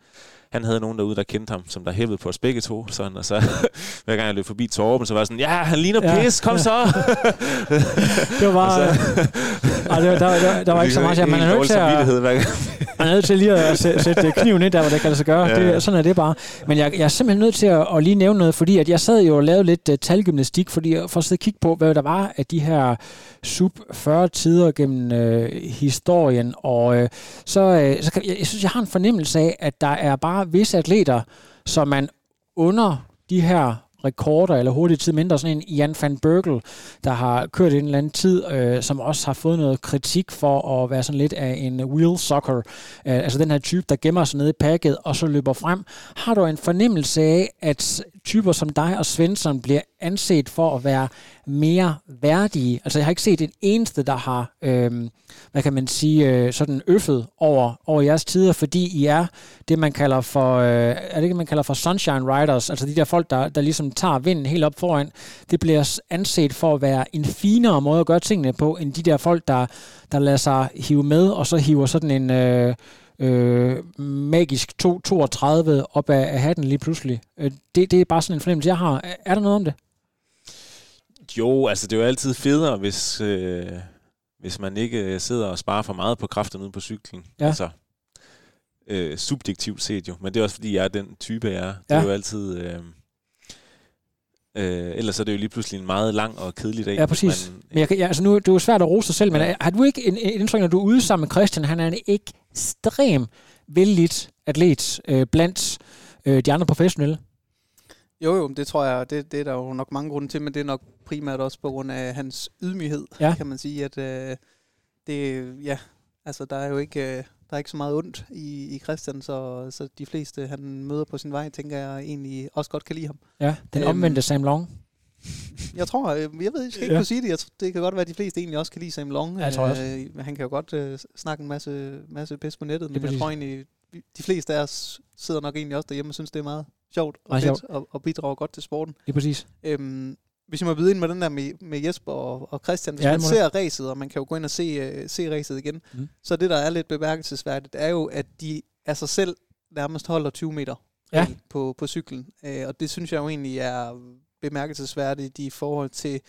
han havde nogen derude, der kendte ham, som der hævede på os begge to. Sådan, og så hver gang jeg løb forbi Torben, så var jeg sådan, ja, han ligner ja. pis, kom så!
det var bare... så, ej, det, der, der, der var ikke så meget, at man er nødt til at... Man er nødt til lige at sætte, sætte kniven ind der, hvor det kan lade sig gøre. Ja. Det, sådan er det bare. Men jeg, jeg er simpelthen nødt til at, at lige nævne noget, fordi at jeg sad jo og lavede lidt uh, talgymnastik, fordi for at sidde og kigge på, hvad der var af de her sub 40 tider gennem uh, historien. Og uh, så, uh, så kan, jeg, jeg synes, jeg har en fornemmelse af, at der er bare visse atleter, som man under de her rekorder eller hurtig tid mindre. Sådan en Jan van Berkel, der har kørt en eller anden tid, øh, som også har fået noget kritik for at være sådan lidt af en wheel soccer, Øh, altså den her type, der gemmer sig nede i pakket og så løber frem. Har du en fornemmelse af, at typer som dig og Svensson bliver anset for at være mere værdige? Altså jeg har ikke set en eneste, der har, øh, hvad kan man sige, øh, sådan øffet over, over jeres tider, fordi I er det, man kalder for, øh, er det ikke, man kalder for sunshine riders, altså de der folk, der, der ligesom tager vinden helt op foran, det bliver anset for at være en finere måde at gøre tingene på, end de der folk, der, der lader sig hive med, og så hiver sådan en... Øh, øh, magisk 232 op af, af hatten lige pludselig. Øh, det, det er bare sådan en fornemmelse, jeg har. Er der noget om det?
Jo, altså det er jo altid federe, hvis, øh, hvis man ikke sidder og sparer for meget på kræften ude på cyklen. Ja. Altså, øh, subjektivt set jo, men det er også fordi, jeg er den type, jeg er. Det ja. er jo altid... Øh, Øh, ellers er det jo lige pludselig en meget lang og kedelig dag.
Ja, præcis. Man, men jeg, jeg, altså nu, det er jo svært at rose sig selv, men har du ikke en, en indtryk, når du er ude sammen med Christian, han er en ekstrem vældigt atlet øh, blandt øh, de andre professionelle?
Jo, jo, det tror jeg, det, det er der jo nok mange grunde til, men det er nok primært også på grund af hans ydmyghed, ja. kan man sige, at øh, det, ja, altså der er jo ikke, øh, der er ikke så meget ondt i, i Christian, så, så de fleste, han møder på sin vej, tænker jeg egentlig også godt kan lide ham.
Ja, den øhm, omvendte Sam Long.
Jeg tror, jeg, jeg ved, jeg skal ikke ja. kunne sige det. Jeg, det kan godt være, at de fleste egentlig også kan lide Sam Long.
Ja, jeg tror også. Øh,
han kan jo godt øh, snakke en masse, masse pis på nettet, men jeg tror egentlig, de fleste af os sidder nok egentlig også derhjemme og synes, det er meget sjovt og fedt og, og bidrager godt til sporten.
Det er præcis.
Øhm, hvis jeg må byde ind med den der med, med Jesper og, og Christian, hvis ja, man ser racet, og man kan jo gå ind og se, uh, se racet igen, mm. så det, der er lidt bemærkelsesværdigt, er jo, at de af sig selv nærmest holder 20 meter ja. på, på cyklen. Uh, og det synes jeg jo egentlig er bemærkelsesværdigt i forhold til,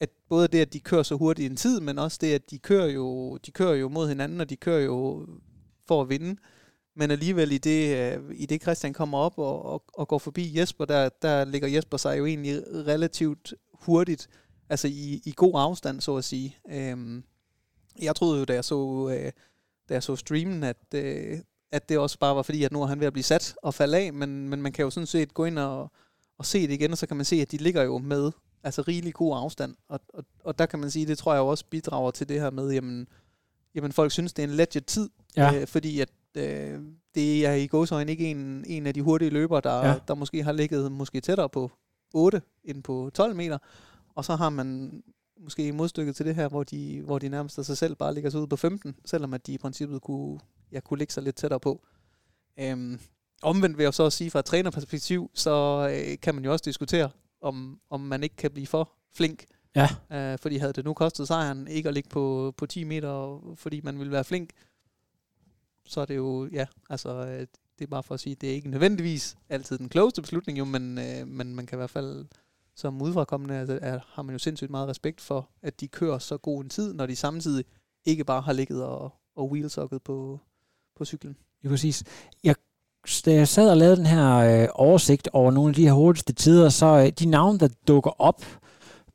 at både det, at de kører så hurtigt en tid, men også det, at de kører jo, de kører jo mod hinanden, og de kører jo for at vinde. Men alligevel i det, øh, i det Christian kommer op og, og, og går forbi Jesper, der, der ligger Jesper sig jo egentlig relativt hurtigt, altså i, i god afstand, så at sige. Øhm, jeg troede jo, da jeg så, øh, da jeg så streamen, at, øh, at det også bare var fordi, at nu er han ved at blive sat og falde af, men, men man kan jo sådan set gå ind og, og se det igen, og så kan man se, at de ligger jo med altså rigelig god afstand. Og, og, og der kan man sige, det tror jeg også bidrager til det her med, jamen, jamen folk synes, det er en legit tid, ja. øh, fordi at øh, det er i godsøjne ikke en, en af de hurtige løbere, der, ja. der måske har ligget måske tættere på 8 end på 12 meter. Og så har man måske modstykket til det her, hvor de, hvor de nærmest af sig selv bare ligger sig ud på 15, selvom at de i princippet kunne, ja, kunne ligge sig lidt tættere på. Øhm, omvendt vil jeg så sige fra et trænerperspektiv, så øh, kan man jo også diskutere, om, om man ikke kan blive for flink.
Ja.
Øh, fordi havde det nu kostet sejren ikke at ligge på, på 10 meter, fordi man ville være flink, så er det jo, ja, altså, øh, det er bare for at sige, det er ikke nødvendigvis altid den klogeste beslutning, jo, men, øh, men man kan i hvert fald som udfrakommende altså, er, har man jo sindssygt meget respekt for, at de kører så god en tid, når de samtidig ikke bare har ligget og, og wheelsocket på, på cyklen.
Ja, præcis. Jeg, da jeg sad og lavede den her øh, oversigt over nogle af de her hurtigste tider, så øh, de navne, der dukker op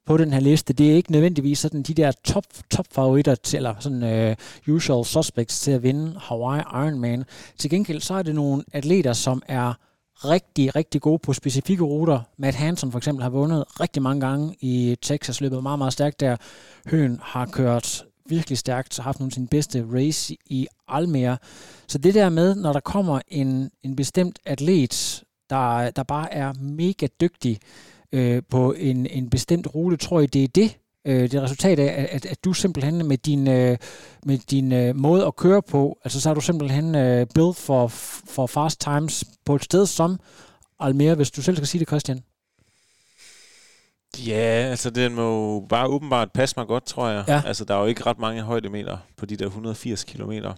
på den her liste, det er ikke nødvendigvis sådan de der top, top favoritter til, eller sådan øh, usual suspects til at vinde Hawaii Ironman. Til gengæld så er det nogle atleter, som er rigtig, rigtig gode på specifikke ruter. Matt Hansen for eksempel har vundet rigtig mange gange i Texas, løbet meget, meget stærkt der. Høen har kørt virkelig stærkt, har haft nogle af sine bedste race i Almere. Så det der med, når der kommer en, en bestemt atlet, der, der bare er mega dygtig øh, på en, en bestemt rute, tror jeg, det er det, øh, det er resultat af, at, at du simpelthen med din, øh, med din øh, måde at køre på, altså så har du simpelthen øh, for, for fast times på et sted som Almere, hvis du selv skal sige det, Christian.
Ja, altså den må bare åbenbart passe mig godt, tror jeg. Ja. Altså der er jo ikke ret mange højdemeter på de der 180 kilometer.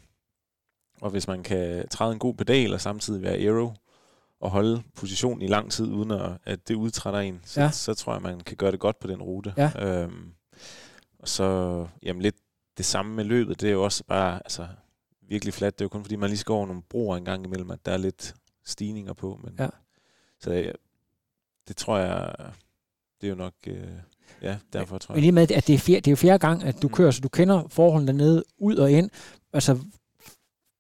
Og hvis man kan træde en god pedal og samtidig være aero og holde positionen i lang tid, uden at, at det udtrætter en, så, ja. så tror jeg, man kan gøre det godt på den rute. Ja. Øhm, og så jamen lidt det samme med løbet, det er jo også bare altså, virkelig fladt. Det er jo kun fordi, man lige skal over nogle broer en gang imellem, at der er lidt stigninger på. Men, ja. Så ja, det tror jeg, det er jo nok... Øh, ja, derfor tror jeg.
Men lige med, at det er, fjerde, det er jo fjerde gang, at du mm. kører, så du kender forholdene dernede ud og ind. Altså,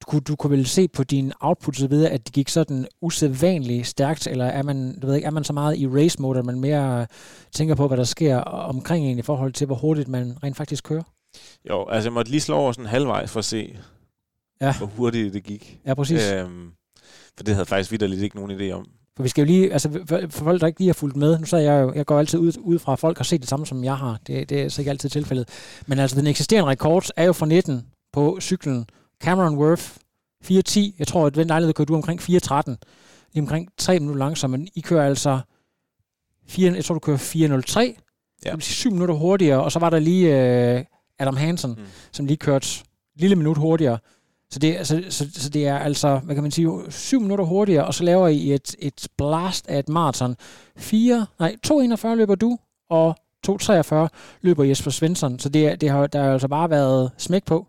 kunne, du kunne vel se på din output så videre, at det gik sådan usædvanligt stærkt, eller er man, du ved ikke, er man så meget i race mode, at man mere tænker på, hvad der sker omkring en i forhold til, hvor hurtigt man rent faktisk kører?
Jo, altså jeg måtte lige slå over sådan halvvejs for at se, ja. hvor hurtigt det gik.
Ja, præcis. Øhm,
for det havde faktisk vidderligt ikke nogen idé om.
For vi skal jo lige, altså for, folk, der ikke lige har fulgt med, nu så jeg jo, jeg går altid ud, ud fra, at folk har set det samme, som jeg har. Det, det er så ikke altid tilfældet. Men altså, den eksisterende rekord er jo fra 19 på cyklen. Cameron Worth, 4.10. Jeg tror, at den lejlighed kører du omkring 4.13. Lige omkring 3 minutter langsomt, men I kører altså 4, jeg tror, du kører 4.03. Ja. Det vil sige 7 minutter hurtigere, og så var der lige uh, Adam Hansen, mm. som lige kørte lille minut hurtigere. Så det, altså, så, så det er altså, hvad kan man sige, syv minutter hurtigere, og så laver I et, et blast af et maraton. 4, nej, 2.41 løber du, og 2.43 løber Jesper Svensson. Så det, det har, der har altså bare været smæk på.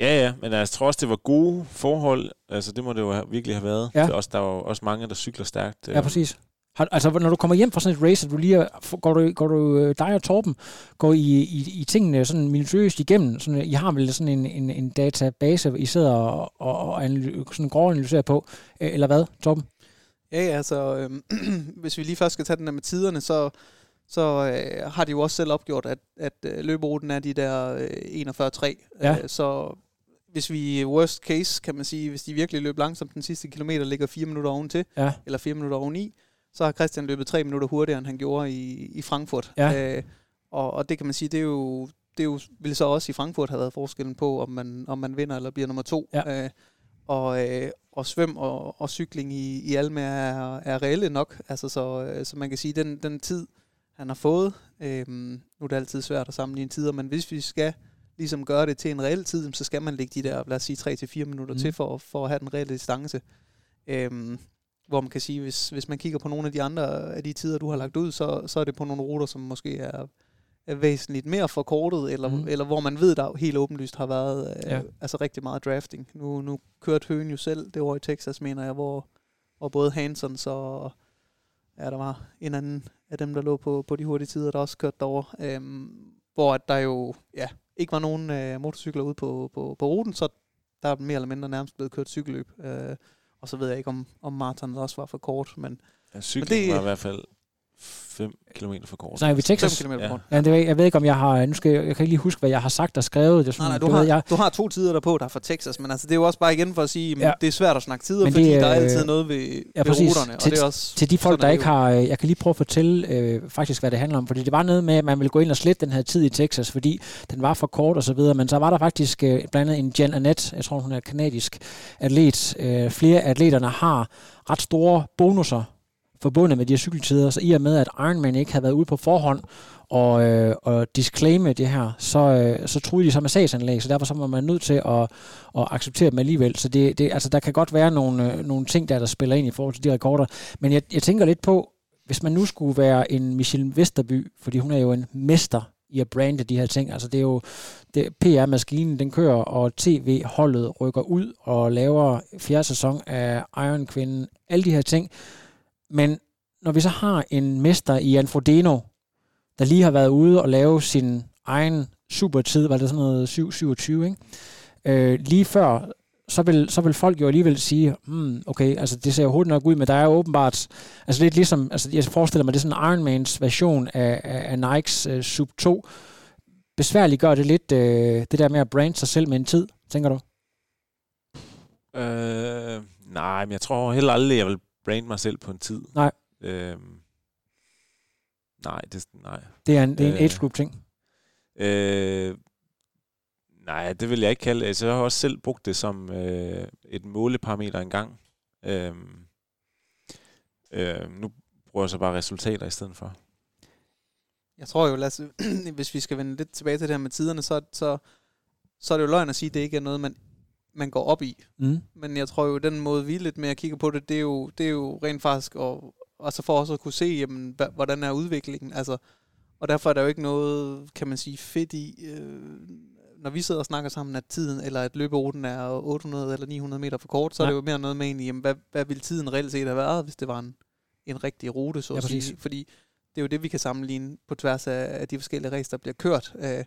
Ja, ja, men jeg tror også, det var gode forhold. Altså, det må det jo virkelig have været. Ja. også, der var også mange, der cykler stærkt.
Ja, præcis. Har, altså, når du kommer hjem fra sådan et race, du lige går du, går du øh, dig og Torben, går I, i, i tingene sådan minutiøst igennem? Sådan, I har vel sådan en, en, en database, I sidder og, og, og sådan analyserer på, øh, eller hvad, Torben?
Ja, ja, altså, øh, hvis vi lige først skal tage den der med tiderne, så, så øh, har de jo også selv opgjort, at, at øh, løberuten er de der øh, 41-3. Ja. Øh, så hvis vi worst case, kan man sige, hvis de virkelig løber langsomt den sidste kilometer, ligger 4 minutter oven til, ja. eller 4 minutter oveni, så har Christian løbet tre minutter hurtigere, end han gjorde i, i Frankfurt. Ja. Øh, og, og det kan man sige, det er jo, det er jo, vil så også i Frankfurt have været forskellen på, om man, om man vinder eller bliver nummer to. Ja. Øh, og, øh, og svøm og, og cykling i, i Alme er, er reelle nok. Altså, så, øh, så man kan sige, den, den tid, han har fået, øh, nu er det altid svært at sammenligne tider, men hvis vi skal ligesom gøre det til en reel tid, så skal man lægge de der, lad os sige, 3-4 minutter mm. til for, for at have den reelle distance. Øh, hvor man kan sige, hvis, hvis man kigger på nogle af de andre af de tider, du har lagt ud, så, så er det på nogle ruter, som måske er, er væsentligt mere forkortet, eller, mm. eller hvor man ved, der helt åbenlyst har været øh, ja. altså rigtig meget drafting. Nu, nu kørte Høen jo selv det år i Texas, mener jeg, hvor, hvor både Hansons og ja, der var en anden af dem, der lå på, på de hurtige tider, der også kørte derover, øhm, hvor at der jo ja, ikke var nogen øh, motorcykler ude på, på, på ruten, så der er mere eller mindre nærmest blevet kørt cykelløb. Øh, og så ved jeg ikke, om, om maraton også var for kort, men...
Ja, cykling det, var i hvert fald 5 km for kort.
Nej, vi Texas. 5 km for kort. Ja, det, jeg ved ikke, om jeg har... Nu skal jeg, jeg kan ikke lige huske, hvad jeg har sagt og skrevet. Det sådan,
nej, nej, du, har, jeg, du har to tider derpå, der er fra Texas, men altså, det er jo også bare igen for at sige, ja. det er svært at snakke tider, men fordi det, der er altid noget ved, ja, ved præcis. ruterne.
Til, og det er også, til de folk, der ikke har... Øh, jeg kan lige prøve at fortælle øh, faktisk, hvad det handler om, fordi det var noget med, at man ville gå ind og slette den her tid i Texas, fordi den var for kort og så videre, men så var der faktisk øh, blandt andet en Jen Annette, jeg tror, hun er kanadisk atlet. Øh, flere af atleterne har ret store bonusser forbundet med de her cykeltider, så i og med, at Ironman ikke havde været ude på forhånd og, øh, og disclaime det her, så, øh, så troede de så med sagsanlæg, så derfor så var man nødt til at, at acceptere dem alligevel. Så det, det, altså, der kan godt være nogle, øh, nogle ting, der, der spiller ind i forhold til de rekorder. Men jeg, jeg tænker lidt på, hvis man nu skulle være en Michelle Vesterby, fordi hun er jo en mester i at brande de her ting. Altså det er jo, det, PR-maskinen, den kører, og tv-holdet rykker ud og laver fjerde sæson af Iron Kvinden, alle de her ting. Men når vi så har en mester i Anfrodeno, der lige har været ude og lave sin egen supertid, var det sådan noget 7-27, ikke? Øh, lige før, så vil, så vil folk jo alligevel sige, mm, okay, altså det ser jo hurtigt nok ud, men der er åbenbart, altså lidt ligesom, altså jeg forestiller mig, det er sådan en Ironmans version af, af, af Nikes uh, Sub 2. Besværligt gør det lidt, uh, det der med at brande sig selv med en tid, tænker du?
Øh, nej, men jeg tror heller aldrig, jeg vil brande mig selv på en tid.
Nej.
Øh, nej, det, nej.
Det er en, det er en øh, age group ting.
Øh, nej, det vil jeg ikke kalde altså, Jeg har også selv brugt det som øh, et måleparameter engang. Øh, øh, nu bruger jeg så bare resultater i stedet for.
Jeg tror jo, Lasse, hvis vi skal vende lidt tilbage til det her med tiderne, så, så, så er det jo løgn at sige, at det ikke er noget, man, man går op i.
Mm.
Men jeg tror jo, den måde, vi lidt mere kigger på det, det er jo, det er jo rent faktisk, og, altså for også at kunne se, jamen, hvordan er udviklingen. Altså, og derfor er der jo ikke noget, kan man sige, fedt i, øh, når vi sidder og snakker sammen, at tiden, eller at løberuten er 800 eller 900 meter for kort, så ja. er det jo mere noget med egentlig, jamen, hvad, hvad ville tiden reelt set have været, hvis det var en, en rigtig rute, så ja, at sige. Fordi det er jo det, vi kan sammenligne på tværs af, af de forskellige racer, der bliver kørt. Øh,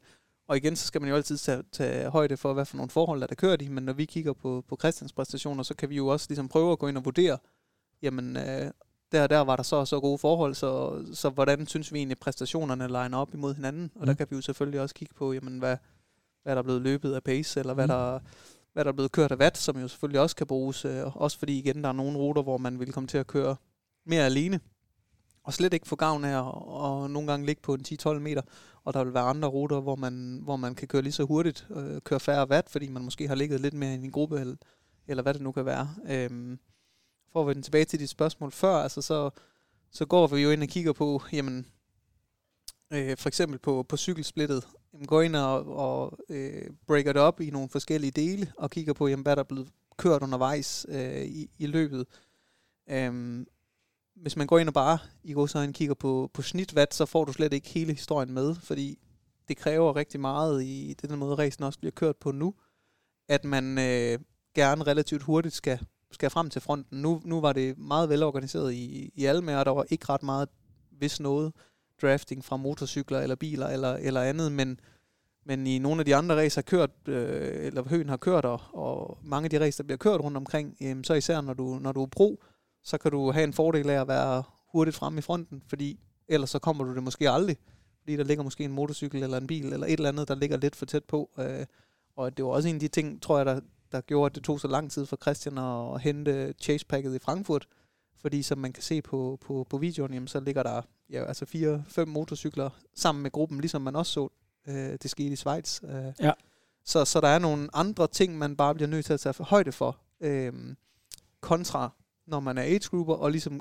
og igen, så skal man jo altid tage, tage højde for, hvad for nogle forhold, der er kørt i. Men når vi kigger på, på Christians præstationer, så kan vi jo også ligesom prøve at gå ind og vurdere, jamen, øh, der der var der så så gode forhold, så, så hvordan synes vi egentlig, præstationerne line op imod hinanden? Og mm. der kan vi jo selvfølgelig også kigge på, jamen, hvad, hvad der er blevet løbet af pace, eller hvad, mm. der, hvad der er blevet kørt af watt, som jo selvfølgelig også kan bruges. Øh, også fordi igen, der er nogle ruter, hvor man vil komme til at køre mere alene, og slet ikke få gavn af at og nogle gange ligge på en 10-12 meter, og der vil være andre ruter, hvor man, hvor man kan køre lige så hurtigt, øh, køre færre watt, fordi man måske har ligget lidt mere i en gruppe, eller, eller hvad det nu kan være. Øhm, for at vende tilbage til dit spørgsmål før, altså så, så går vi jo ind og kigger på, jamen, øh, for eksempel på, på cykelsplittet, jamen, går ind og, og øh, breaker det op i nogle forskellige dele, og kigger på, jamen, hvad der er blevet kørt undervejs øh, i, i løbet. Øhm, hvis man går ind og bare i går så kigger på, på snitvat, så får du slet ikke hele historien med, fordi det kræver rigtig meget i den måde, racen også bliver kørt på nu, at man øh, gerne relativt hurtigt skal, skal frem til fronten. Nu, nu var det meget velorganiseret i, i Alme, og der var ikke ret meget, hvis noget, drafting fra motorcykler eller biler eller, eller andet, men, men i nogle af de andre racer kørt, øh, eller Høen har kørt, og, og mange af de racer, der bliver kørt rundt omkring, øh, så især når du, når du er pro, så kan du have en fordel af at være hurtigt frem i fronten, fordi ellers så kommer du det måske aldrig, fordi der ligger måske en motorcykel eller en bil eller et eller andet, der ligger lidt for tæt på. Øh, og det var også en af de ting, tror jeg, der, der gjorde, at det tog så lang tid for Christian at, hente chase-packet i Frankfurt, fordi som man kan se på, på, på videoen, jamen, så ligger der ja, altså fire-fem motorcykler sammen med gruppen, ligesom man også så øh, det skete i Schweiz. Øh.
Ja.
Så, så der er nogle andre ting, man bare bliver nødt til at tage for højde for, øh, kontra når man er age grouper, og ligesom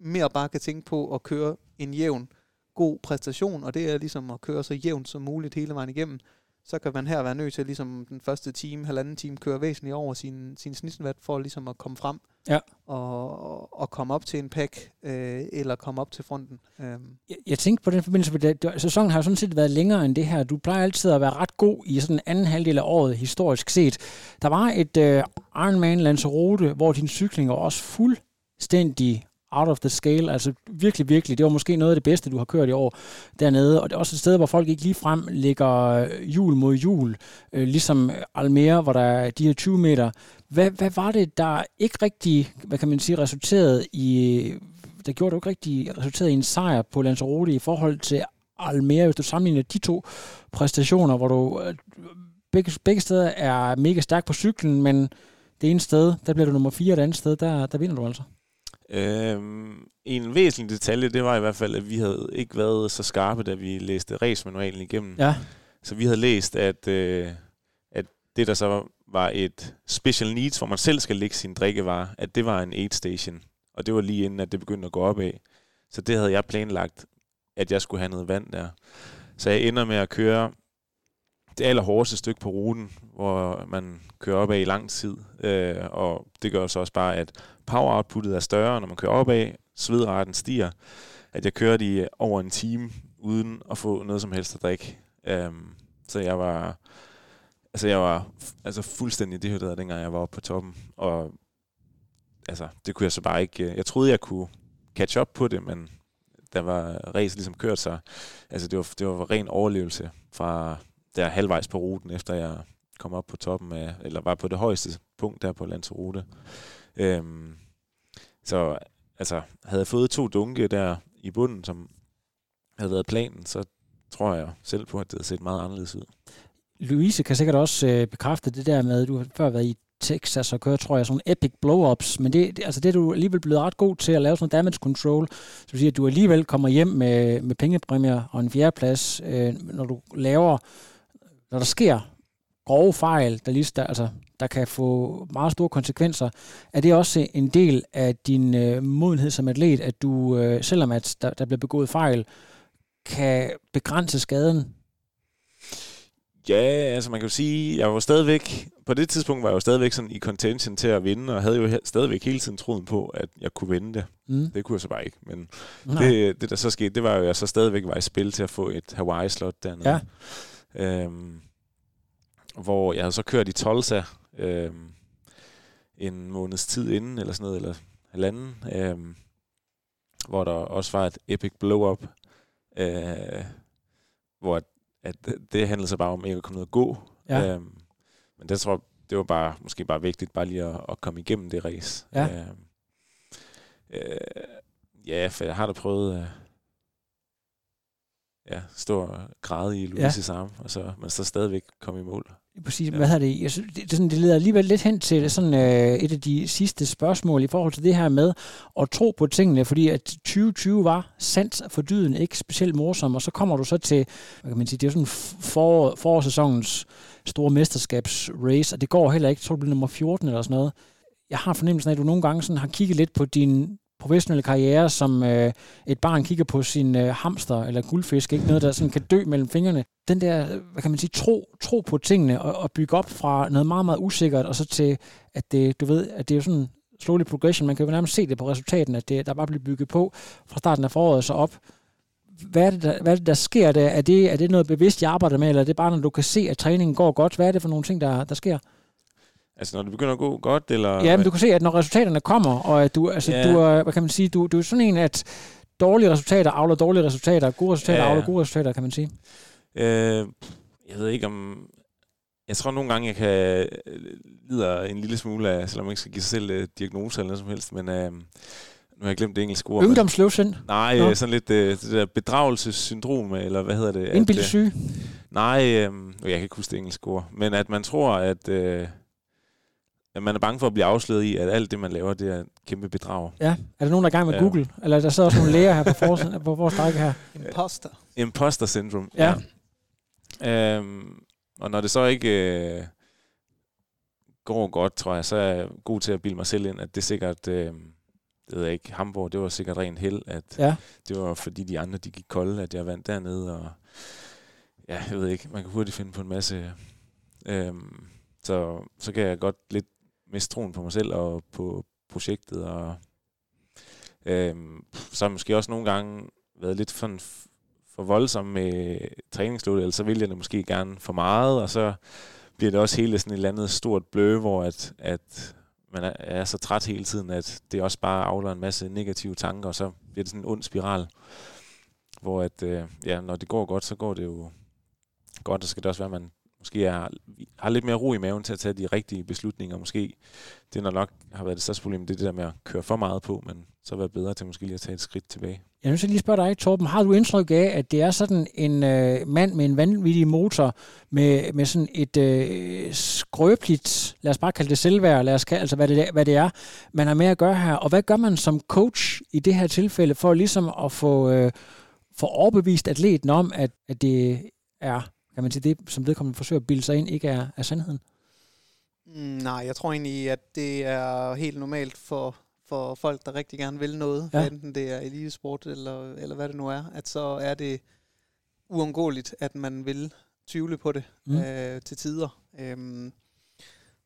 mere bare kan tænke på at køre en jævn, god præstation, og det er ligesom at køre så jævnt som muligt hele vejen igennem, så kan man her være nødt til ligesom den første time, halvanden time, køre væsentligt over sin, sin snitsvat for ligesom at komme frem
ja.
og, og komme op til en pack, øh, eller komme op til fronten.
Øhm. Jeg, jeg tænkte på den forbindelse, at sæsonen har jo sådan set været længere end det her. Du plejer altid at være ret god i sådan en anden halvdel af året, historisk set. Der var et øh, Ironman Lanzarote, hvor din cykling var også fuldstændig out of the scale, altså virkelig, virkelig, det var måske noget af det bedste, du har kørt i år dernede, og det er også et sted, hvor folk ikke lige frem ligger øh, jul mod jul, øh, ligesom Almere, hvor der er de her 20 meter. Hvad, hvad var det, der ikke rigtig, hvad kan man sige, resulterede i, der gjorde du ikke rigtig resulteret i en sejr på Lanzarote i forhold til Almere, hvis du sammenligner de to præstationer, hvor du øh, begge, begge steder er mega stærk på cyklen, men det ene sted, der bliver du nummer fire, og det andet sted, der, der vinder du altså.
Øhm, en væsentlig detalje, det var i hvert fald, at vi havde ikke været så skarpe, da vi læste race-manualen igennem.
Ja.
Så vi havde læst, at, øh, at det, der så var et special needs, hvor man selv skal lægge sin drikkevarer, at det var en aid station. Og det var lige inden, at det begyndte at gå op af. Så det havde jeg planlagt, at jeg skulle have noget vand der. Så jeg ender med at køre det allerhårdeste stykke på ruten, hvor man kører op af i lang tid. Øh, og det gør så også bare, at power outputtet er større, når man kører op af, svedraten stiger. At jeg kørte i over en time, uden at få noget som helst at drikke. Um, så jeg var, altså jeg var altså fuldstændig dehydreret, dengang jeg var oppe på toppen. Og altså, det kunne jeg så bare ikke... Øh, jeg troede, jeg kunne catch up på det, men der var race ligesom kørt sig. Altså, det var, det var ren overlevelse fra der halvvejs på ruten, efter jeg kom op på toppen af, eller var på det højeste punkt der på Lanzarote. Øhm, så altså, havde jeg fået to dunke der i bunden, som havde været planen, så tror jeg selv på, at det havde set meget anderledes ud.
Louise kan sikkert også øh, bekræfte det der med, at du har før været i Texas og kører, tror jeg, sådan epic blow-ups, men det, det, altså det er du alligevel blevet ret god til at lave sådan damage control, så du siger, at du alligevel kommer hjem med, med pengepræmier og en fjerdeplads, øh, når du laver, når der sker grove fejl, der, lige, der, altså, der kan få meget store konsekvenser. Er det også en del af din øh, modenhed som atlet, at du, øh, selvom at der, der bliver begået fejl, kan begrænse skaden
Ja, altså man kan jo sige, jeg var stadigvæk, på det tidspunkt var jeg jo stadigvæk sådan i contention til at vinde, og havde jo stadigvæk hele tiden troen på, at jeg kunne vinde det. Mm. Det kunne jeg så bare ikke, men det, det der så skete, det var jo, at jeg så stadigvæk var i spil til at få et Hawaii-slot dernede. Ja. Øhm, hvor jeg havde så kørt i Tulsa øhm, en måneds tid inden, eller sådan noget, eller halvanden, øhm, hvor der også var et epic blow-up, øh, hvor at det handlede så bare om ikke at komme ned og gå. Ja. Øhm, men det tror jeg, det var bare, måske bare vigtigt bare lige at, at komme igennem det race. Ja. Øhm, øh, ja, for jeg har da prøvet øh, ja, stå og græde i Louise's ja. arm, og så, men så stadigvæk komme i mål.
Præcis, ja. hvad hedder det? Jeg synes, det, det, sådan, det leder alligevel lidt hen til sådan, øh, et af de sidste spørgsmål i forhold til det her med at tro på tingene, fordi at 2020 var sandt for dyden ikke specielt morsom, og så kommer du så til, hvad kan man sige, det er sådan for, forårssæsonens store mesterskabsrace, og det går heller ikke, jeg tror du bliver nummer 14 eller sådan noget. Jeg har fornemmelsen af, at du nogle gange sådan har kigget lidt på din professionelle karriere, som øh, et barn kigger på sin øh, hamster eller guldfisk, ikke noget, der sådan kan dø mellem fingrene. Den der, hvad kan man sige, tro, tro på tingene og, og bygge op fra noget meget, meget usikkert, og så til, at det, du ved, at det er jo sådan slowly progression. Man kan jo nærmest se det på resultaten, at det, der bare bliver bygget på fra starten af foråret og så op. Hvad er det, der, hvad er det, der sker der? Er det, er det noget bevidst, jeg arbejder med, eller er det bare, når du kan se, at træningen går godt? Hvad er det for nogle ting, der, der sker?
Altså når det begynder at gå godt, eller...
Ja, men du kan se, at når resultaterne kommer, og at du, altså, ja. du er, hvad kan man sige, du, du er sådan en, at dårlige resultater avler dårlige resultater, gode resultater ja. avler gode resultater, kan man sige.
Øh, jeg ved ikke om... Jeg tror nogle gange, jeg kan lide en lille smule af, selvom man ikke skal give sig selv uh, diagnose eller noget som helst, men uh, nu har jeg glemt det engelske ord.
Ungdomsløvsind?
Nej, Nå. sådan lidt uh, det der bedragelsessyndrom, eller hvad hedder det?
Indbildssyge?
Nej, uh, jeg kan ikke huske det engelske ord, men at man tror, at... Uh, at man er bange for at blive afsløret i, at alt det, man laver, det er et kæmpe bedrag.
Ja. Er der nogen, der er i gang med ja. Google? Eller der sidder også nogle læger her på, for, på vores række her?
Imposter.
Imposter syndrome. Ja. ja. Øhm, og når det så ikke øh, går godt, tror jeg, så er jeg god til at bilde mig selv ind, at det er sikkert... Øh, det ved jeg ikke, Hamburg, det var sikkert rent held, at ja. det var fordi de andre, de gik kolde, at jeg vandt dernede, og ja, jeg ved ikke, man kan hurtigt finde på en masse, øhm, så, så kan jeg godt lidt miste troen på mig selv og på projektet. Og, øhm, så har jeg måske også nogle gange været lidt for, for voldsom med træningsloadet, eller så vil jeg det måske gerne for meget, og så bliver det også hele sådan et eller andet stort blø, hvor at, at man er, er så træt hele tiden, at det også bare afler en masse negative tanker, og så bliver det sådan en ond spiral, hvor at, øh, ja, når det går godt, så går det jo godt, og så skal det også være, at man måske er, har lidt mere ro i maven til at tage de rigtige beslutninger. Måske det, der nok har været det største problem, det er det der med at køre for meget på, men så være bedre til måske lige at tage et skridt tilbage.
Jeg vil lige spørge dig, Torben, har du indtryk af, at det er sådan en øh, mand med en vanvittig motor, med, med sådan et øh, skrøbeligt, lad os bare kalde det selvværd, lad os kalde, altså hvad det, hvad det er, man har med at gøre her. Og hvad gør man som coach i det her tilfælde, for ligesom at få, øh, få overbevist atleten om, at, at det er kan man sige, det, som vedkommende forsøger at bilde sig ind, ikke er, er sandheden?
Mm, nej, jeg tror egentlig, at det er helt normalt for, for folk, der rigtig gerne vil noget, ja. enten det er elitesport eller, eller hvad det nu er, at så er det uundgåeligt, at man vil tvivle på det mm. øh, til tider. Øhm,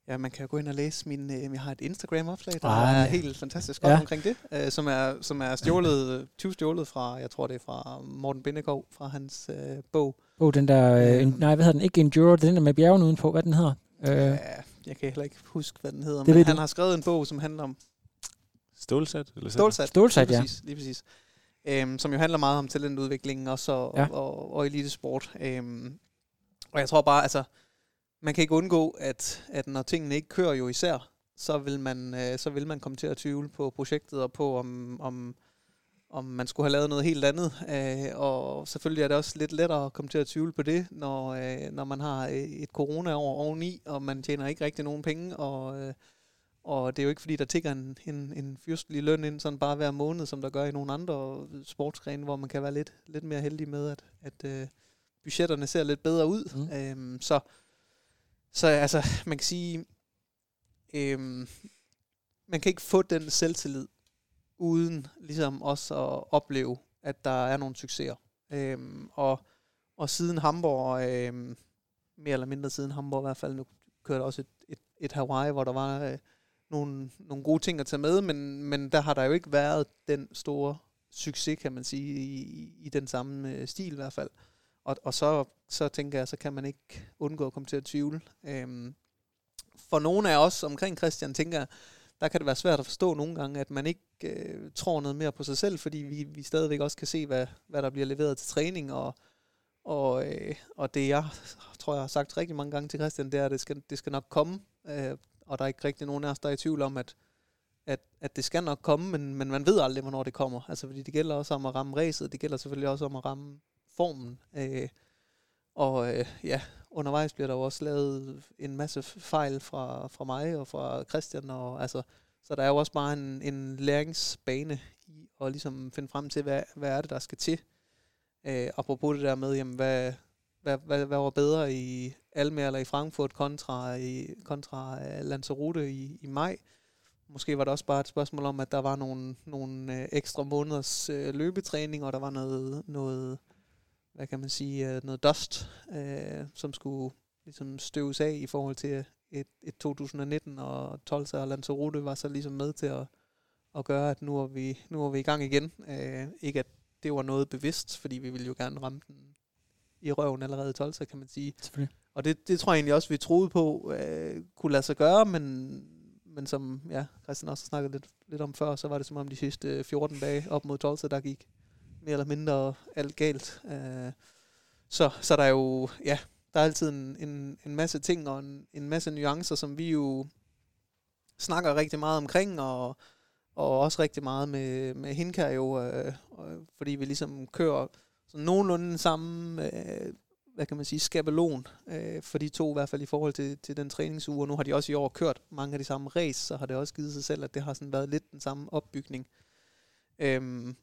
Ja, man kan gå ind og læse min... Øh, jeg har et Instagram-opslag, der Ej. er helt fantastisk godt ja. omkring det, øh, som er, som er stjålet, 20 stjålet fra, jeg tror det er fra Morten Bindekov, fra hans øh, bog.
Oh, den der... Øh, nej, hvad hedder den? Ikke Enduro, det er den der med bjergen udenpå. Hvad den hedder?
Øh. Ja, jeg kan heller ikke huske, hvad den hedder, det men han du. har skrevet en bog, som handler om...
Stålsat?
Eller Stålsat,
Stålsat
lige præcis, ja. Lige præcis. Øhm, som jo handler meget om talentudvikling også, og, ja. og, og, og elitesport. Øhm, og jeg tror bare, altså man kan ikke undgå, at, at når tingene ikke kører jo især, så vil man, øh, så vil man komme til at tvivle på projektet og på, om, om, om man skulle have lavet noget helt andet. Øh, og selvfølgelig er det også lidt lettere at komme til at tvivle på det, når, øh, når man har øh, et corona-år oveni, og man tjener ikke rigtig nogen penge, og, øh, og det er jo ikke fordi, der tigger en, en, en fyrstelig løn ind sådan bare hver måned, som der gør i nogle andre sportsgrene, hvor man kan være lidt, lidt mere heldig med, at, at øh, budgetterne ser lidt bedre ud. Mm. Øh, så så altså, man kan sige, øhm, man kan ikke få den selvtillid, uden ligesom også at opleve, at der er nogle succeser. Øhm, og, og siden Hamburg, øhm, mere eller mindre siden Hamburg i hvert fald, nu kørte også et, et, et Hawaii, hvor der var øh, nogle, nogle gode ting at tage med, men, men der har der jo ikke været den store succes, kan man sige, i, i den samme øh, stil i hvert fald. Og, og så, så tænker jeg, så kan man ikke undgå at komme til at tvivle. Øhm, for nogle af os omkring Christian, tænker jeg, der kan det være svært at forstå nogle gange, at man ikke øh, tror noget mere på sig selv, fordi vi, vi stadigvæk også kan se, hvad, hvad der bliver leveret til træning, og, og, øh, og det jeg tror, jeg har sagt rigtig mange gange til Christian, det er, at det skal, det skal nok komme, øh, og der er ikke rigtig nogen af os, der er i tvivl om, at, at, at det skal nok komme, men, men man ved aldrig, hvornår det kommer. Altså, fordi det gælder også om at ramme ræset, det gælder selvfølgelig også om at ramme formen. Øh, og øh, ja, undervejs bliver der jo også lavet en masse fejl fra, fra mig og fra Christian. Og, altså, så der er jo også bare en, en læringsbane i at ligesom finde frem til, hvad, hvad er det, der skal til. Øh, apropos det der med, jamen, hvad, hvad, hvad, hvad var bedre i Almere eller i Frankfurt kontra, i, kontra uh, Lanzarote i, i maj. Måske var det også bare et spørgsmål om, at der var nogle, nogle øh, ekstra måneders øh, løbetræning, og der var noget, noget hvad kan man sige, øh, noget dust, øh, som skulle ligesom støves af i forhold til et, et 2019, og Tolsa og Lanzarote var så ligesom med til at, at gøre, at nu er vi, nu er vi i gang igen. Øh, ikke at det var noget bevidst, fordi vi ville jo gerne ramme den i røven allerede i Tolsa, kan man sige. Og det, det tror jeg egentlig også, vi troede på øh, kunne lade sig gøre, men, men som ja, Christian også har snakket lidt, lidt om før, så var det som om de sidste 14 dage op mod Tolsa, der gik mere eller mindre alt galt. Øh, så, så der er jo, ja, der er altid en, en, en masse ting og en, en masse nuancer, som vi jo snakker rigtig meget omkring, og, og også rigtig meget med, med Hinkær jo, øh, øh, fordi vi ligesom kører sådan nogenlunde samme, øh, hvad kan man sige, skabelon øh, for de to, i hvert fald i forhold til, til den træningsuge, og nu har de også i år kørt mange af de samme race, så har det også givet sig selv, at det har sådan været lidt den samme opbygning. Øhm,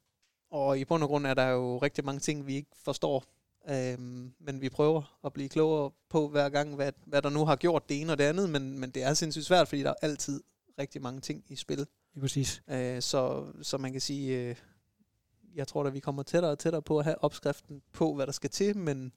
og i bund og grund er der jo rigtig mange ting, vi ikke forstår. Øhm, men vi prøver at blive klogere på hver gang, hvad, hvad der nu har gjort det ene og det andet. Men, men det er sindssygt svært, fordi der er altid rigtig mange ting i spil.
Ja, præcis.
Øh, så, så man kan sige, øh, jeg tror at vi kommer tættere og tættere på at have opskriften på, hvad der skal til, men,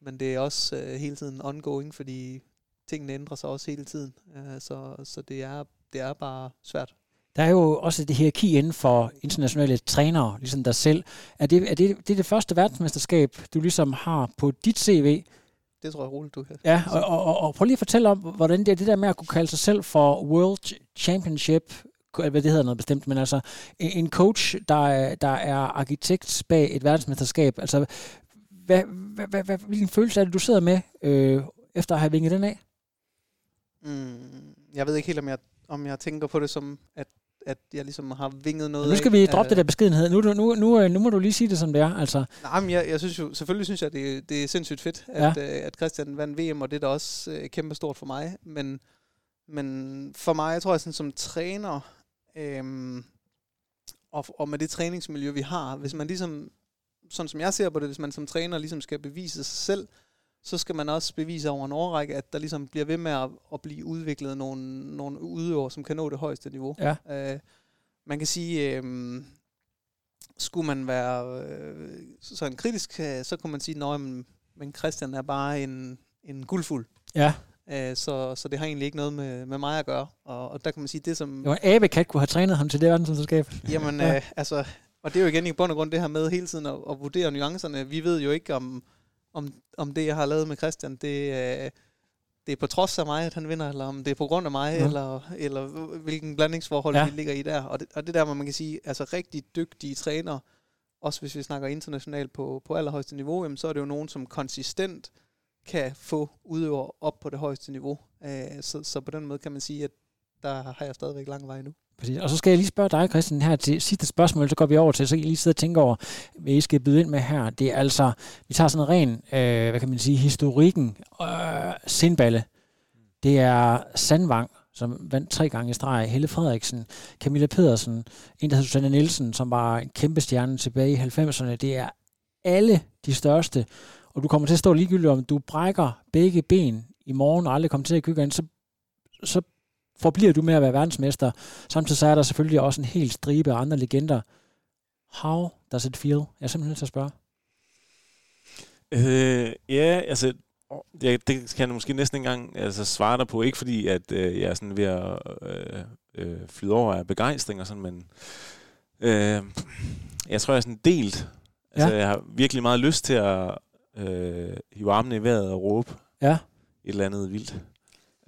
men det er også øh, hele tiden ongoing, fordi tingene ændrer sig også hele tiden. Øh, så så det, er, det er bare svært.
Der er jo også det hierarki inden for internationale trænere, ligesom dig selv. Er det, er det, det er det første verdensmesterskab, du ligesom har på dit CV?
Det tror jeg roligt, du kan.
Ja, og, og, og, og prøv lige at fortælle om, hvordan det er det der med at kunne kalde sig selv for World Championship, hvad det hedder noget bestemt, men altså en coach, der er, der er arkitekt bag et verdensmesterskab. Altså, hvad, hvad, hvad, hvad, hvilken følelse er det, du sidder med, øh, efter at have vinget den af?
Mm, jeg ved ikke helt, om jeg, om jeg tænker på det som, at at jeg ligesom har vinget noget
Nu skal vi droppe det der beskedenhed. Nu, nu, nu, øh, nu må du lige sige det, som det er. Altså.
Nej, men jeg, jeg synes jo, selvfølgelig synes jeg, det, det er sindssygt fedt, at, ja. øh, at Christian vandt VM, og det er da også øh, kæmpe stort for mig. Men, men for mig, jeg tror jeg sådan som træner, øh, og, og med det træningsmiljø, vi har, hvis man ligesom, sådan som jeg ser på det, hvis man som træner ligesom skal bevise sig selv, så skal man også bevise over en årrække, at der ligesom bliver ved med at, at blive udviklet nogle, nogle udøvere, som kan nå det højeste niveau. Ja. Øh, man kan sige, øh, skulle man være øh, sådan kritisk, øh, så kunne man sige, at men Christian er bare en, en guldfuld.
Ja.
Øh, så, så det har egentlig ikke noget med, med mig at gøre. Og, og der kan man sige, det som...
Var en abekat kunne have trænet ham til det verdensmesterskab.
Jamen, ja. øh, altså... Og det er jo igen i bund og grund det her med hele tiden at, at vurdere nuancerne. Vi ved jo ikke, om, om, om det, jeg har lavet med Christian, det, øh, det er på trods af mig, at han vinder, eller om det er på grund af mig, ja. eller, eller hvilken blandingsforhold ja. vi ligger i der. Og det, og det der, hvor man kan sige, altså rigtig dygtige trænere, også hvis vi snakker internationalt på, på allerhøjeste niveau, jamen, så er det jo nogen, som konsistent kan få udøver op på det højeste niveau. Øh, så, så på den måde kan man sige, at der har jeg stadigvæk lang vej nu.
Præcis. Og så skal jeg lige spørge dig, Christian, her til sidste spørgsmål, så går vi over til, så kan I lige sidde og tænke over, hvad I skal byde ind med her. Det er altså, vi tager sådan en ren, øh, hvad kan man sige, historikken, øh, sindballe. Det er Sandvang, som vandt tre gange i streg, Helle Frederiksen, Camilla Pedersen, en der hedder Susanne Nielsen, som var en kæmpe stjerne tilbage i 90'erne. Det er alle de største, og du kommer til at stå ligegyldigt, om du brækker begge ben i morgen og aldrig kommer til at kigge ind, så, så forbliver du med at være verdensmester. Samtidig så er der selvfølgelig også en hel stribe af andre legender. How does it feel? Jeg er simpelthen nødt til at spørge.
Øh, ja, altså, det, det kan jeg måske næsten ikke engang altså, svare dig på. Ikke fordi, at øh, jeg er sådan ved at øh, øh, flyde over af begejstring og sådan, men øh, jeg tror, jeg er sådan delt. Altså, ja. jeg har virkelig meget lyst til at øh, hive armene i vejret og råbe
ja.
et eller andet vildt.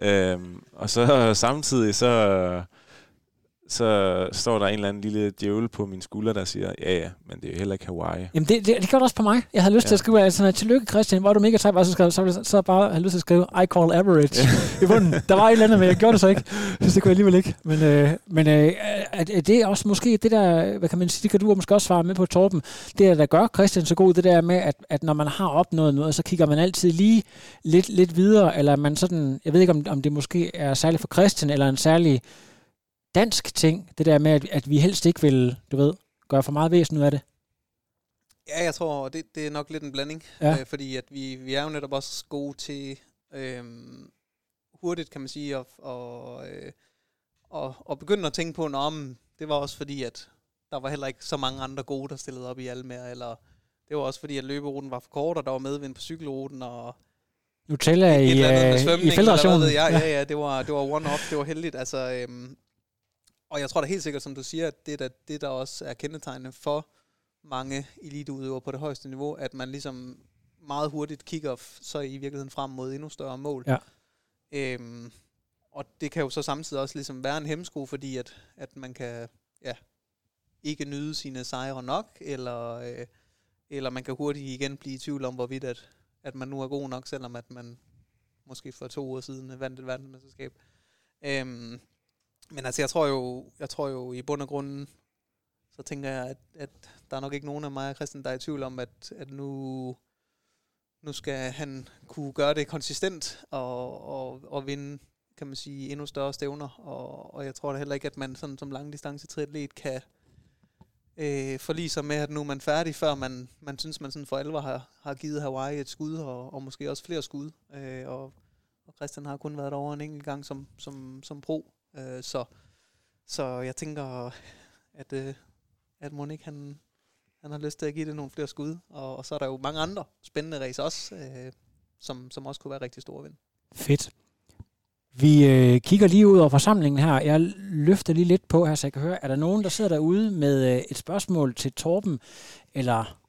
Øhm, og så samtidig så så står der en eller anden lille djævel på min skulder, der siger, ja ja, men det er jo heller ikke Hawaii.
Jamen det, det, det gjorde det også på mig. Jeg havde lyst ja. til at skrive, altså, tillykke Christian, hvor du mega sej, så, skrev, så, så bare havde lyst til at skrive, I call average i bunden. Der var et eller andet, men jeg gjorde det så ikke. Så det kunne jeg alligevel ikke. Men, øh, men øh, er, er det også måske det der, hvad kan man sige, det kan du måske også svare med på Torben, det der gør Christian så god, det der med, at, at når man har opnået noget, så kigger man altid lige lidt, lidt videre, eller man sådan, jeg ved ikke om, om det måske er særligt for Christian, eller en særlig dansk ting, det der med, at, at vi helst ikke vil, du ved, gøre for meget væsen ud af det?
Ja, jeg tror, det, det er nok lidt en blanding, ja. øh, fordi at vi, vi er jo netop også gode til øh, hurtigt, kan man sige, at, og, øh, og, og begynde at tænke på, om det var også fordi, at der var heller ikke så mange andre gode, der stillede op i Almer, eller det var også fordi, at løberuten var for kort, og der var medvind på cykelruten, og
Nutella i, i, i feltrationen.
Ja, ja, ja, det var, det var one-off, det var heldigt. Altså, øhm, og jeg tror da helt sikkert, som du siger, at det er det, der også er kendetegnende for mange eliteudøvere på det højeste niveau, at man ligesom meget hurtigt kigger så i virkeligheden frem mod endnu større mål.
Ja.
Øhm, og det kan jo så samtidig også ligesom være en hemsko, fordi at, at man kan ja, ikke nyde sine sejre nok, eller, øh, eller man kan hurtigt igen blive i tvivl om, hvorvidt at, at man nu er god nok, selvom at man måske for to år siden vandt et verdensmesterskab. Øhm, men altså, jeg tror jo, jeg tror jo i bund og grund, så tænker jeg, at, at der er nok ikke nogen af mig og Christian, der er i tvivl om, at, at nu, nu skal han kunne gøre det konsistent og, og, og vinde, kan man sige, endnu større stævner. Og, og jeg tror da heller ikke, at man sådan som langdistance triatlet kan øh, forlige sig med, at nu er man færdig, før man, man synes, man sådan for alvor har, har givet Hawaii et skud, og, og måske også flere skud. Øh, og, og Christian har kun været over en enkelt gang som, som, som pro. Øh, så, så jeg tænker, at, øh, at Monik han, han har lyst til at give det nogle flere skud. Og, og så er der jo mange andre spændende race også, øh, som, som også kunne være rigtig store vind.
Fedt. Vi øh, kigger lige ud over forsamlingen her. Jeg løfter lige lidt på her, så jeg kan høre, er der nogen, der sidder derude med øh, et spørgsmål til Torben eller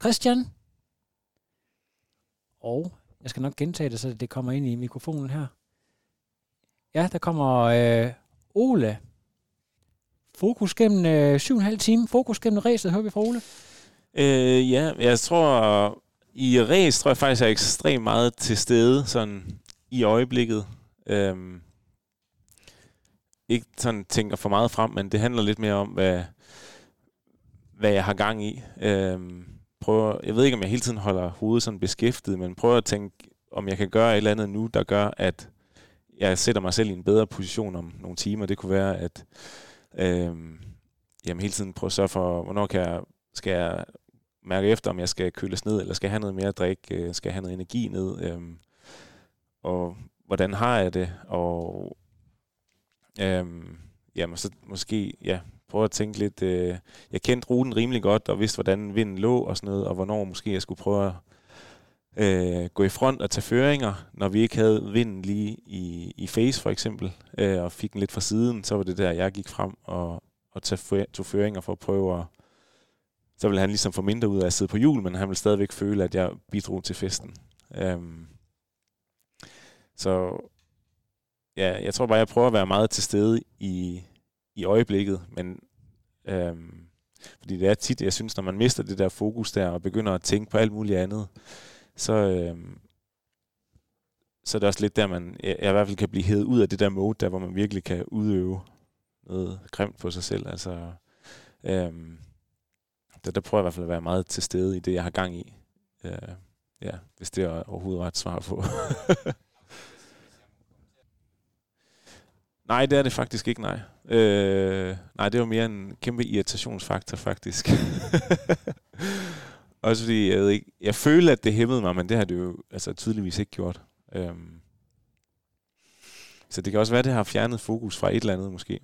Christian? Og jeg skal nok gentage det, så det kommer ind i mikrofonen her. Ja, der kommer øh, Ole. Fokus gennem øh, 7,5 time. Fokus gennem ræset, hører vi fra Ole.
Øh, ja, jeg tror, i ræs tror jeg faktisk, jeg er ekstremt meget til stede sådan i øjeblikket. Øhm, ikke sådan tænker for meget frem, men det handler lidt mere om, hvad, hvad jeg har gang i. Øhm, prøver, jeg ved ikke, om jeg hele tiden holder hovedet sådan beskæftiget, men prøver at tænke, om jeg kan gøre et eller andet nu, der gør, at jeg sætter mig selv i en bedre position om nogle timer. Det kunne være, at øh, jamen, hele tiden prøve at sørge for, hvornår kan jeg, skal jeg mærke efter, om jeg skal køles ned, eller skal jeg have noget mere at drikke, øh, skal jeg have noget energi ned, øh, og hvordan har jeg det, og øh, jamen, så måske, ja, prøve at tænke lidt... Øh, jeg kendte ruten rimelig godt, og vidste, hvordan vinden lå og sådan noget, og hvornår måske jeg skulle prøve at øh, gå i front og tage føringer, når vi ikke havde vinden lige i, i face for eksempel, øh, og fik den lidt fra siden, så var det der, jeg gik frem og, og tage, tog føringer for at prøve at... Så ville han ligesom få mindre ud af at sidde på jul, men han ville stadigvæk føle, at jeg bidrog til festen. Øhm, så ja, jeg tror bare, jeg prøver at være meget til stede i, i øjeblikket, men øhm, fordi det er tit, jeg synes, når man mister det der fokus der, og begynder at tænke på alt muligt andet, så, øh, så er det også lidt der, man jeg, jeg i hvert fald kan blive hævet ud af det der mode, der hvor man virkelig kan udøve noget grimt på sig selv. Altså, øh, der, der prøver jeg i hvert fald at være meget til stede i det, jeg har gang i. Øh, ja, hvis det er overhovedet ret svar på. Nej, det er det faktisk ikke, nej. Øh, nej, det var mere en kæmpe irritationsfaktor, faktisk. Også fordi, jeg ved ikke, jeg føler, at det hæmmede mig, men det har det jo altså, tydeligvis ikke gjort. Øhm, så det kan også være, at det har fjernet fokus fra et eller andet, måske.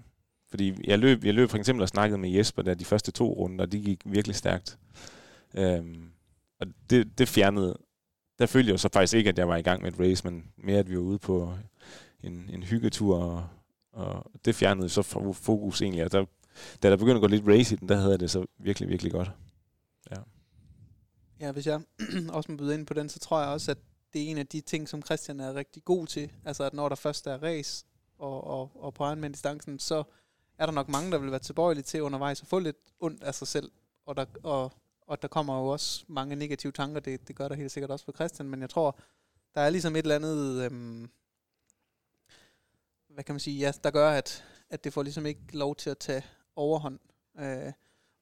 Fordi jeg løb, jeg løb for eksempel og snakkede med Jesper der de første to runder, de gik virkelig stærkt. Øhm, og det, det fjernede, der følte jeg jo så faktisk ikke, at jeg var i gang med et race, men mere, at vi var ude på en, en hyggetur, og og det fjernede så fokus egentlig. Og der, da der begyndte at gå lidt race i den, der havde jeg det så virkelig, virkelig godt. Ja.
Hvis jeg også må byde ind på den, så tror jeg også, at det er en af de ting, som Christian er rigtig god til. Altså, at når der først er race og, og, og på Ironman-distancen, så er der nok mange, der vil være tilbøjelige til undervejs at få lidt ondt af sig selv. Og der, og, og der kommer jo også mange negative tanker. Det, det gør der helt sikkert også for Christian. Men jeg tror, der er ligesom et eller andet... Øhm, hvad kan man sige, ja, der gør, at, at det får ligesom ikke lov til at tage overhånd. Øh,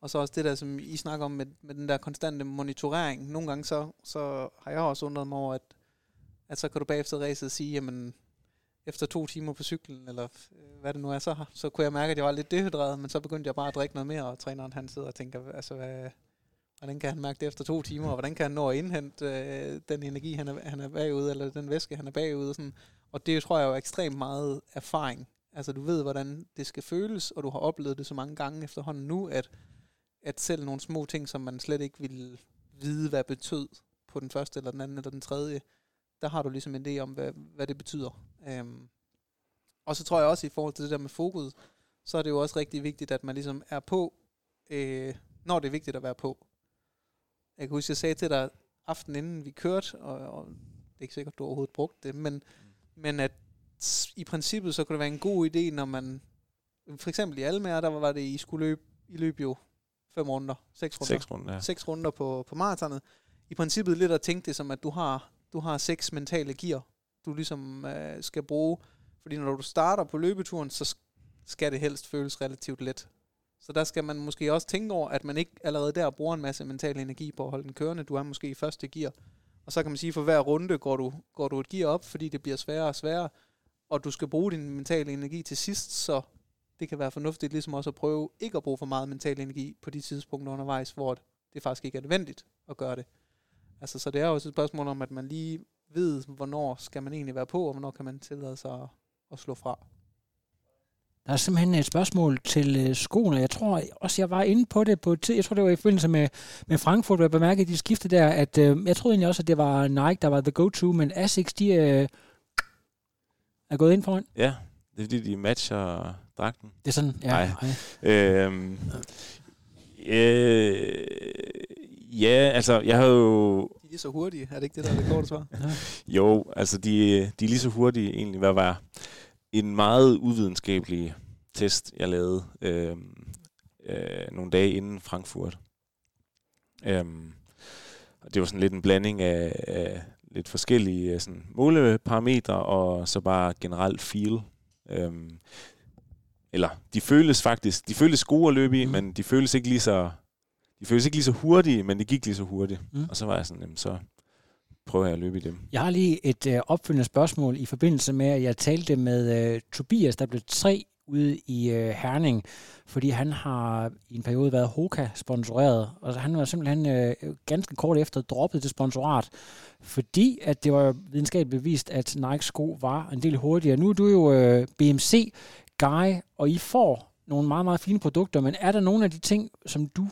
og så også det der, som I snakker om med, med den der konstante monitorering. Nogle gange så, så har jeg også undret mig over, at, at så kan du bagefter racet sige, jamen efter to timer på cyklen, eller øh, hvad det nu er, så, så kunne jeg mærke, at jeg var lidt dehydreret, men så begyndte jeg bare at drikke noget mere, og træneren han sidder og tænker, altså hvad, hvordan kan han mærke det efter to timer, og hvordan kan han nå at indhente øh, den energi, han er, han er bagud, eller den væske, han er bagud, og sådan. Og det tror jeg jo er ekstremt meget erfaring. Altså du ved, hvordan det skal føles, og du har oplevet det så mange gange efterhånden nu, at, at selv nogle små ting, som man slet ikke ville vide, hvad betød på den første, eller den anden, eller den tredje, der har du ligesom en idé om, hvad, hvad det betyder. Øhm. og så tror jeg også, i forhold til det der med fokus, så er det jo også rigtig vigtigt, at man ligesom er på, øh, når det er vigtigt at være på. Jeg kan huske, jeg sagde til dig aften inden vi kørte, og, og det er ikke sikkert, du overhovedet brugte det, men men at i princippet, så kunne det være en god idé, når man... For eksempel i Almere, der var det, I skulle løbe, I løb jo fem runder, seks runder.
Seks runder, ja.
Seks runder på, på maratonet. I princippet lidt at tænke det som, at du har, du har seks mentale gear, du ligesom øh, skal bruge. Fordi når du starter på løbeturen, så skal det helst føles relativt let. Så der skal man måske også tænke over, at man ikke allerede der bruger en masse mental energi på at holde den kørende. Du er måske i første gear. Og så kan man sige, at for hver runde går du, går du et gear op, fordi det bliver sværere og sværere, og du skal bruge din mentale energi til sidst, så det kan være fornuftigt ligesom også at prøve ikke at bruge for meget mental energi på de tidspunkter undervejs, hvor det faktisk ikke er nødvendigt at gøre det. Altså, så det er også et spørgsmål om, at man lige ved, hvornår skal man egentlig være på, og hvornår kan man tillade sig at, at slå fra.
Der er simpelthen et spørgsmål til øh, skoene. Jeg tror også, jeg var inde på det på tid. Jeg tror, det var i forbindelse med, med Frankfurt, hvor jeg bemærkede de skifte der, at øh, jeg troede egentlig også, at det var Nike, der var the go-to, men Asics, de øh, er gået ind foran.
Ja, det er fordi, de matcher dragten.
Det er sådan, ja.
Nej. Øhm, øh, ja, altså, jeg har jo...
De er lige så hurtige, er det ikke det, der er det korte svar?
jo, altså, de, de er lige så hurtige egentlig, hvad var en meget uvidenskabelig test, jeg lavede øh, øh, nogle dage inden Frankfurt. Øhm, og det var sådan lidt en blanding af, af lidt forskellige sådan, måleparametre og så bare generelt feel. Øhm, eller de føles faktisk, de føles gode at løbe i, mm. men de føles ikke lige så de føles ikke lige så hurtige, men det gik lige så hurtigt. Mm. Og så var jeg sådan, jamen, så prøver jeg at løbe i dem.
Jeg har lige et øh, opfølgende spørgsmål i forbindelse med, at jeg talte med øh, Tobias, der blev tre ude i øh, Herning, fordi han har i en periode været Hoka sponsoreret, og han var simpelthen øh, ganske kort efter droppet det sponsorat, fordi at det var videnskabeligt bevist, at Nike sko var en del hurtigere. Nu er du jo øh, BMC Sky, og I får nogle meget, meget fine produkter, men er der nogle af de ting, som du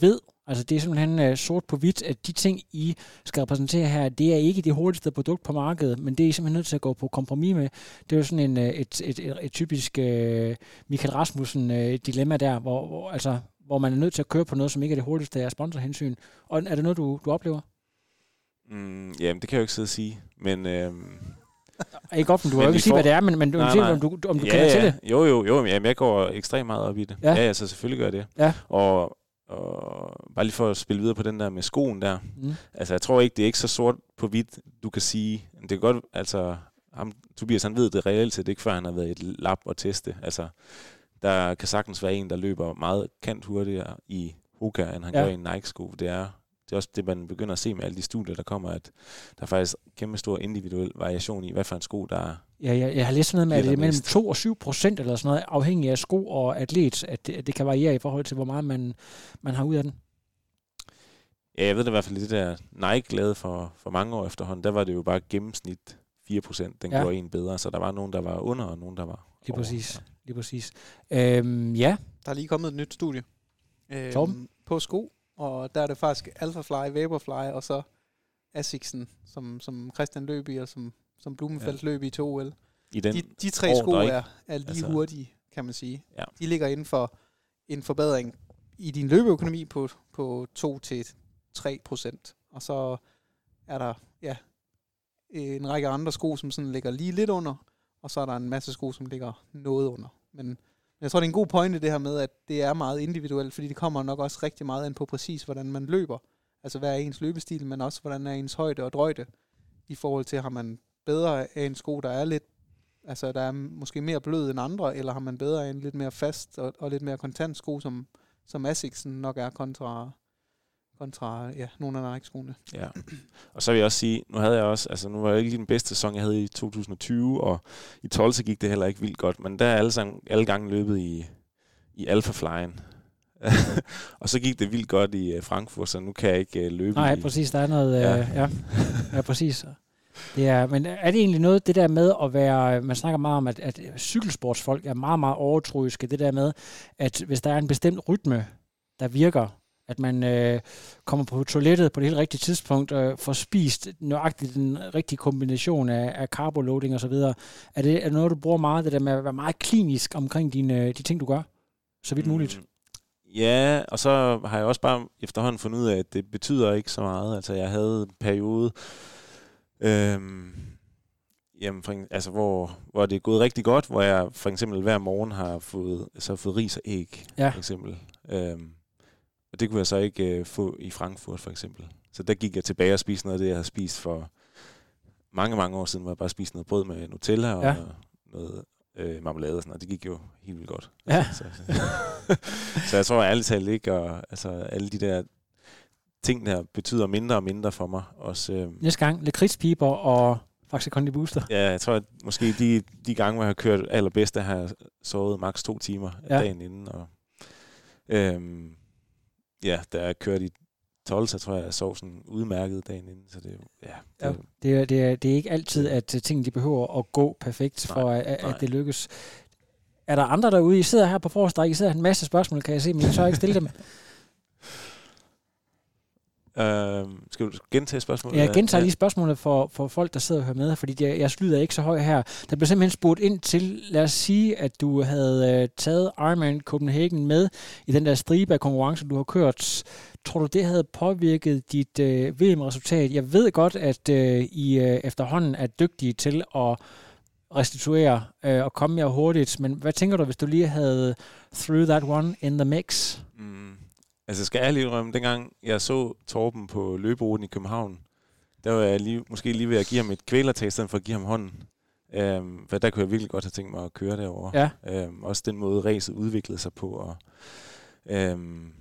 ved, altså det er simpelthen øh, sort på hvidt, at de ting, I skal repræsentere her, det er ikke det hurtigste produkt på markedet, men det er I simpelthen nødt til at gå på kompromis med. Det er jo sådan en, øh, et, et, et, et typisk øh, Michael Rasmussen-dilemma der, hvor, hvor, altså, hvor man er nødt til at køre på noget, som ikke er det hurtigste af sponsorhensyn. Og er det noget, du, du oplever?
Mm, jamen, det kan jeg jo ikke sidde og sige, men... Øh
ikke godt, men du kan jo ikke sige, får... hvad det er, men, men du nej, nej. om du, om du ja, kender ja. til det.
Jo, jo, jo, jamen, jeg går ekstremt meget op i det. Ja, ja så selvfølgelig gør jeg det. Ja. Og, og bare lige for at spille videre på den der med skoen der. Mm. Altså, jeg tror ikke, det er ikke så sort på hvidt, du kan sige. Det kan godt, altså, ham, Tobias, han ved det reelt set ikke, før han har været i et lab og teste. Altså, der kan sagtens være en, der løber meget kant hurtigere i Hoka, end han ja. gør i en Nike-sko. Det er det er også det, man begynder at se med alle de studier, der kommer, at der er faktisk kæmpe stor individuel variation i, hvad for en sko, der er.
Ja, jeg, jeg har læst noget med, at det er mellem 2 og 7 procent eller sådan noget, afhængig af sko og atlet, at det, at det kan variere i forhold til, hvor meget man, man har ud af den.
Ja, jeg ved det i hvert fald, det der Nike lavede for, for mange år efterhånden, der var det jo bare gennemsnit 4 procent, den ja. gjorde en bedre, så der var nogen, der var under, og nogen, der var
Lige over. præcis, ja. lige præcis. Øhm, ja.
Der er lige kommet et nyt studie. Øhm, på sko, og der er det faktisk Alphafly, Vaporfly, og så Asicsen, som, som Christian løb i, og som, som Blumenfeldt ja. løb i til OL. I den de, de tre sko er, er lige altså, hurtige, kan man sige. Ja. De ligger inden for en forbedring i din løbeøkonomi på, på 2-3 procent. Og så er der ja, en række andre sko, som sådan ligger lige lidt under, og så er der en masse sko, som ligger noget under. Men jeg tror, det er en god pointe det her med, at det er meget individuelt, fordi det kommer nok også rigtig meget ind på præcis, hvordan man løber. Altså, hvad er ens løbestil, men også, hvordan er ens højde og drøjde, i forhold til, har man bedre af en sko, der er lidt, altså, der er måske mere blød end andre, eller har man bedre af en lidt mere fast og, og lidt mere kontant sko, som, som Asicsen nok er kontra kontra ja, nogle af Nike-skoene.
Ja. Og så vil jeg også sige, nu havde jeg også, altså nu var jeg ikke lige den bedste sæson, jeg havde i 2020, og i 12 så gik det heller ikke vildt godt, men der er alle, sammen, alle gange løbet i, i Alpha Flyen. og så gik det vildt godt i uh, Frankfurt, så nu kan jeg ikke uh, løbe
Nej,
i...
præcis, der er noget... Ja, uh, ja. ja præcis. Det er, men er det egentlig noget, det der med at være, man snakker meget om, at, at cykelsportsfolk er meget, meget overtroiske, det der med, at hvis der er en bestemt rytme, der virker, at man øh, kommer på toilettet på det helt rigtige tidspunkt og får spist nøjagtigt den rigtige kombination af, af carboloading osv. Er det, er det noget, du bruger meget, det der med at være meget klinisk omkring dine, de ting, du gør? Så vidt muligt. Mm.
Ja, og så har jeg også bare efterhånden fundet ud af, at det betyder ikke så meget. Altså, jeg havde en periode, øhm, jamen, for, altså, hvor, hvor det er gået rigtig godt, hvor jeg for eksempel hver morgen har fået, så har fået ris og æg, ja. for eksempel. Øhm, og det kunne jeg så ikke øh, få i Frankfurt for eksempel. Så der gik jeg tilbage og spiste noget af det, jeg havde spist for mange, mange år siden, hvor jeg bare spiste noget brød med Nutella og ja. noget øh, marmelade og sådan noget. Det gik jo helt vildt godt. Ja. Så, så, så jeg tror ærligt talt ikke, og altså alle de der ting der betyder mindre og mindre for mig. Også, øh,
Næste gang, lakridspiber og Faxe Kondi Booster.
Ja, jeg tror, at måske de, de gange, hvor jeg har kørt allerbedst, der har jeg sovet maks to timer ja. dagen inden. Og, øh, ja, da jeg kørte i 12, så tror jeg, at sovsen udmærket dagen inden. Så det, ja,
det, ja, det, er, det, er, det er ikke altid, at tingene de behøver at gå perfekt, for nej, at, at det lykkes. Er der andre derude? I sidder her på forrest, I sidder en masse spørgsmål, kan jeg se, men jeg tør ikke stille dem.
Uh, skal du gentage spørgsmålet?
Ja, jeg gentager ja. lige spørgsmålet for, for folk, der sidder og hører med, fordi jeg, jeg slutter ikke så højt her. Der blev simpelthen spurgt ind til, lad os sige, at du havde uh, taget Ironman Copenhagen med i den der stribe af konkurrencer, du har kørt. Tror du, det havde påvirket dit uh, VM-resultat? Jeg ved godt, at uh, I uh, efterhånden er dygtige til at restituere uh, og komme mere hurtigt, men hvad tænker du, hvis du lige havde threw that one in the mix? Mm.
Altså skal jeg lige rømme, dengang jeg så Torben på løberuten i København, der var jeg lige, måske lige ved at give ham et kvælertag, i stedet for at give ham hånden. Øhm, for der kunne jeg virkelig godt have tænkt mig at køre derover. Ja. Øhm, også den måde, racet udviklede sig på. Og, øhm,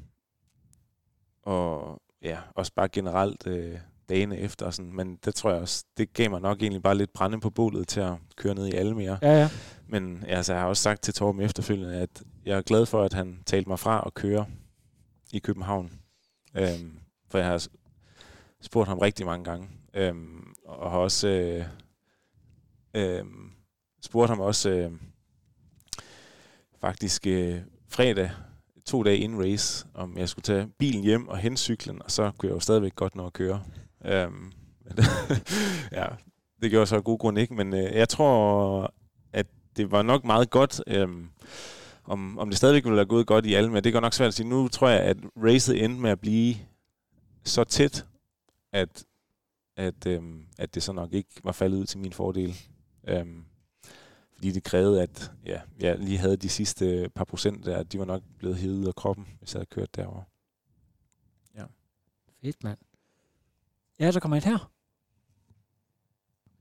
og ja, også bare generelt øh, dagene efter. Og sådan. Men det tror jeg også, det gav mig nok egentlig bare lidt brænde på bålet til at køre ned i Almere. Ja, ja. Men altså, jeg har også sagt til Torben efterfølgende, at jeg er glad for, at han talte mig fra at køre i København. Øhm, for jeg har spurgt ham rigtig mange gange. Øhm, og har også øh, øh, spurgt ham også, øh, faktisk øh, fredag, to dage inden race, om jeg skulle tage bilen hjem og hente cyklen, og så kunne jeg jo stadigvæk godt nå at køre. Øhm, ja, det gjorde så af god grund ikke, men øh, jeg tror, at det var nok meget godt. Øh, om, om det stadigvæk ville have gået godt i alle, men det går nok svært at sige. Nu tror jeg, at racet endte med at blive så tæt, at, at, øhm, at det så nok ikke var faldet ud til min fordel. Øhm, fordi det krævede, at ja, jeg lige havde de sidste par procent der, de var nok blevet hævet ud af kroppen, hvis jeg havde kørt derover. Ja.
Fedt, mand. Ja, så kommer jeg her.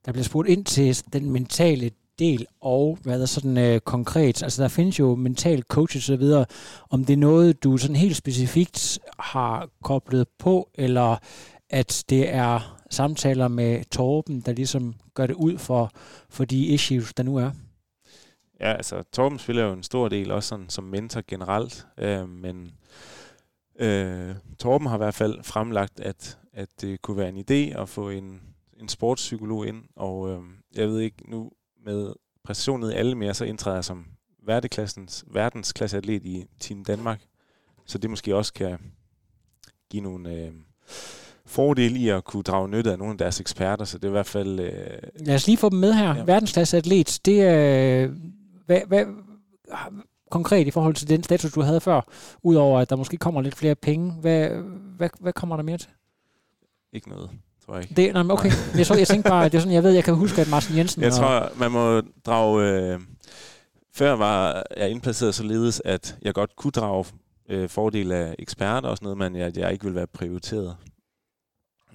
Der bliver spurgt ind til den mentale del, og hvad er sådan øh, konkret, altså der findes jo mental coaches og så videre, om det er noget, du sådan helt specifikt har koblet på, eller at det er samtaler med Torben, der ligesom gør det ud for, for de issues, der nu er?
Ja, altså Torben spiller jo en stor del også sådan, som mentor generelt, øh, men øh, Torben har i hvert fald fremlagt, at, at det kunne være en idé at få en, en sportspsykolog ind, og øh, jeg ved ikke, nu med præstationen i alle mere, så indtræder jeg som verdensklassens, verdensklasseatlet i Team Danmark. Så det måske også kan give nogle øh, fordele i at kunne drage nytte af nogle af deres eksperter. Så det er i hvert fald... Øh,
Lad os lige få dem med her. Ja. Verdensklasseatlet, det er... Øh, hvad, hvad, konkret i forhold til den status, du havde før, udover at der måske kommer lidt flere penge, hvad, hvad, hvad kommer der mere til?
Ikke noget jeg ikke.
Det, nej, okay. Jeg, så, jeg tænkte bare, at det er sådan, jeg ved, jeg kan huske, at Martin Jensen...
Jeg og... tror, man må drage... Øh, før var jeg indplaceret således, at jeg godt kunne drage øh, fordel af eksperter og sådan noget, men jeg, jeg ikke ville være prioriteret.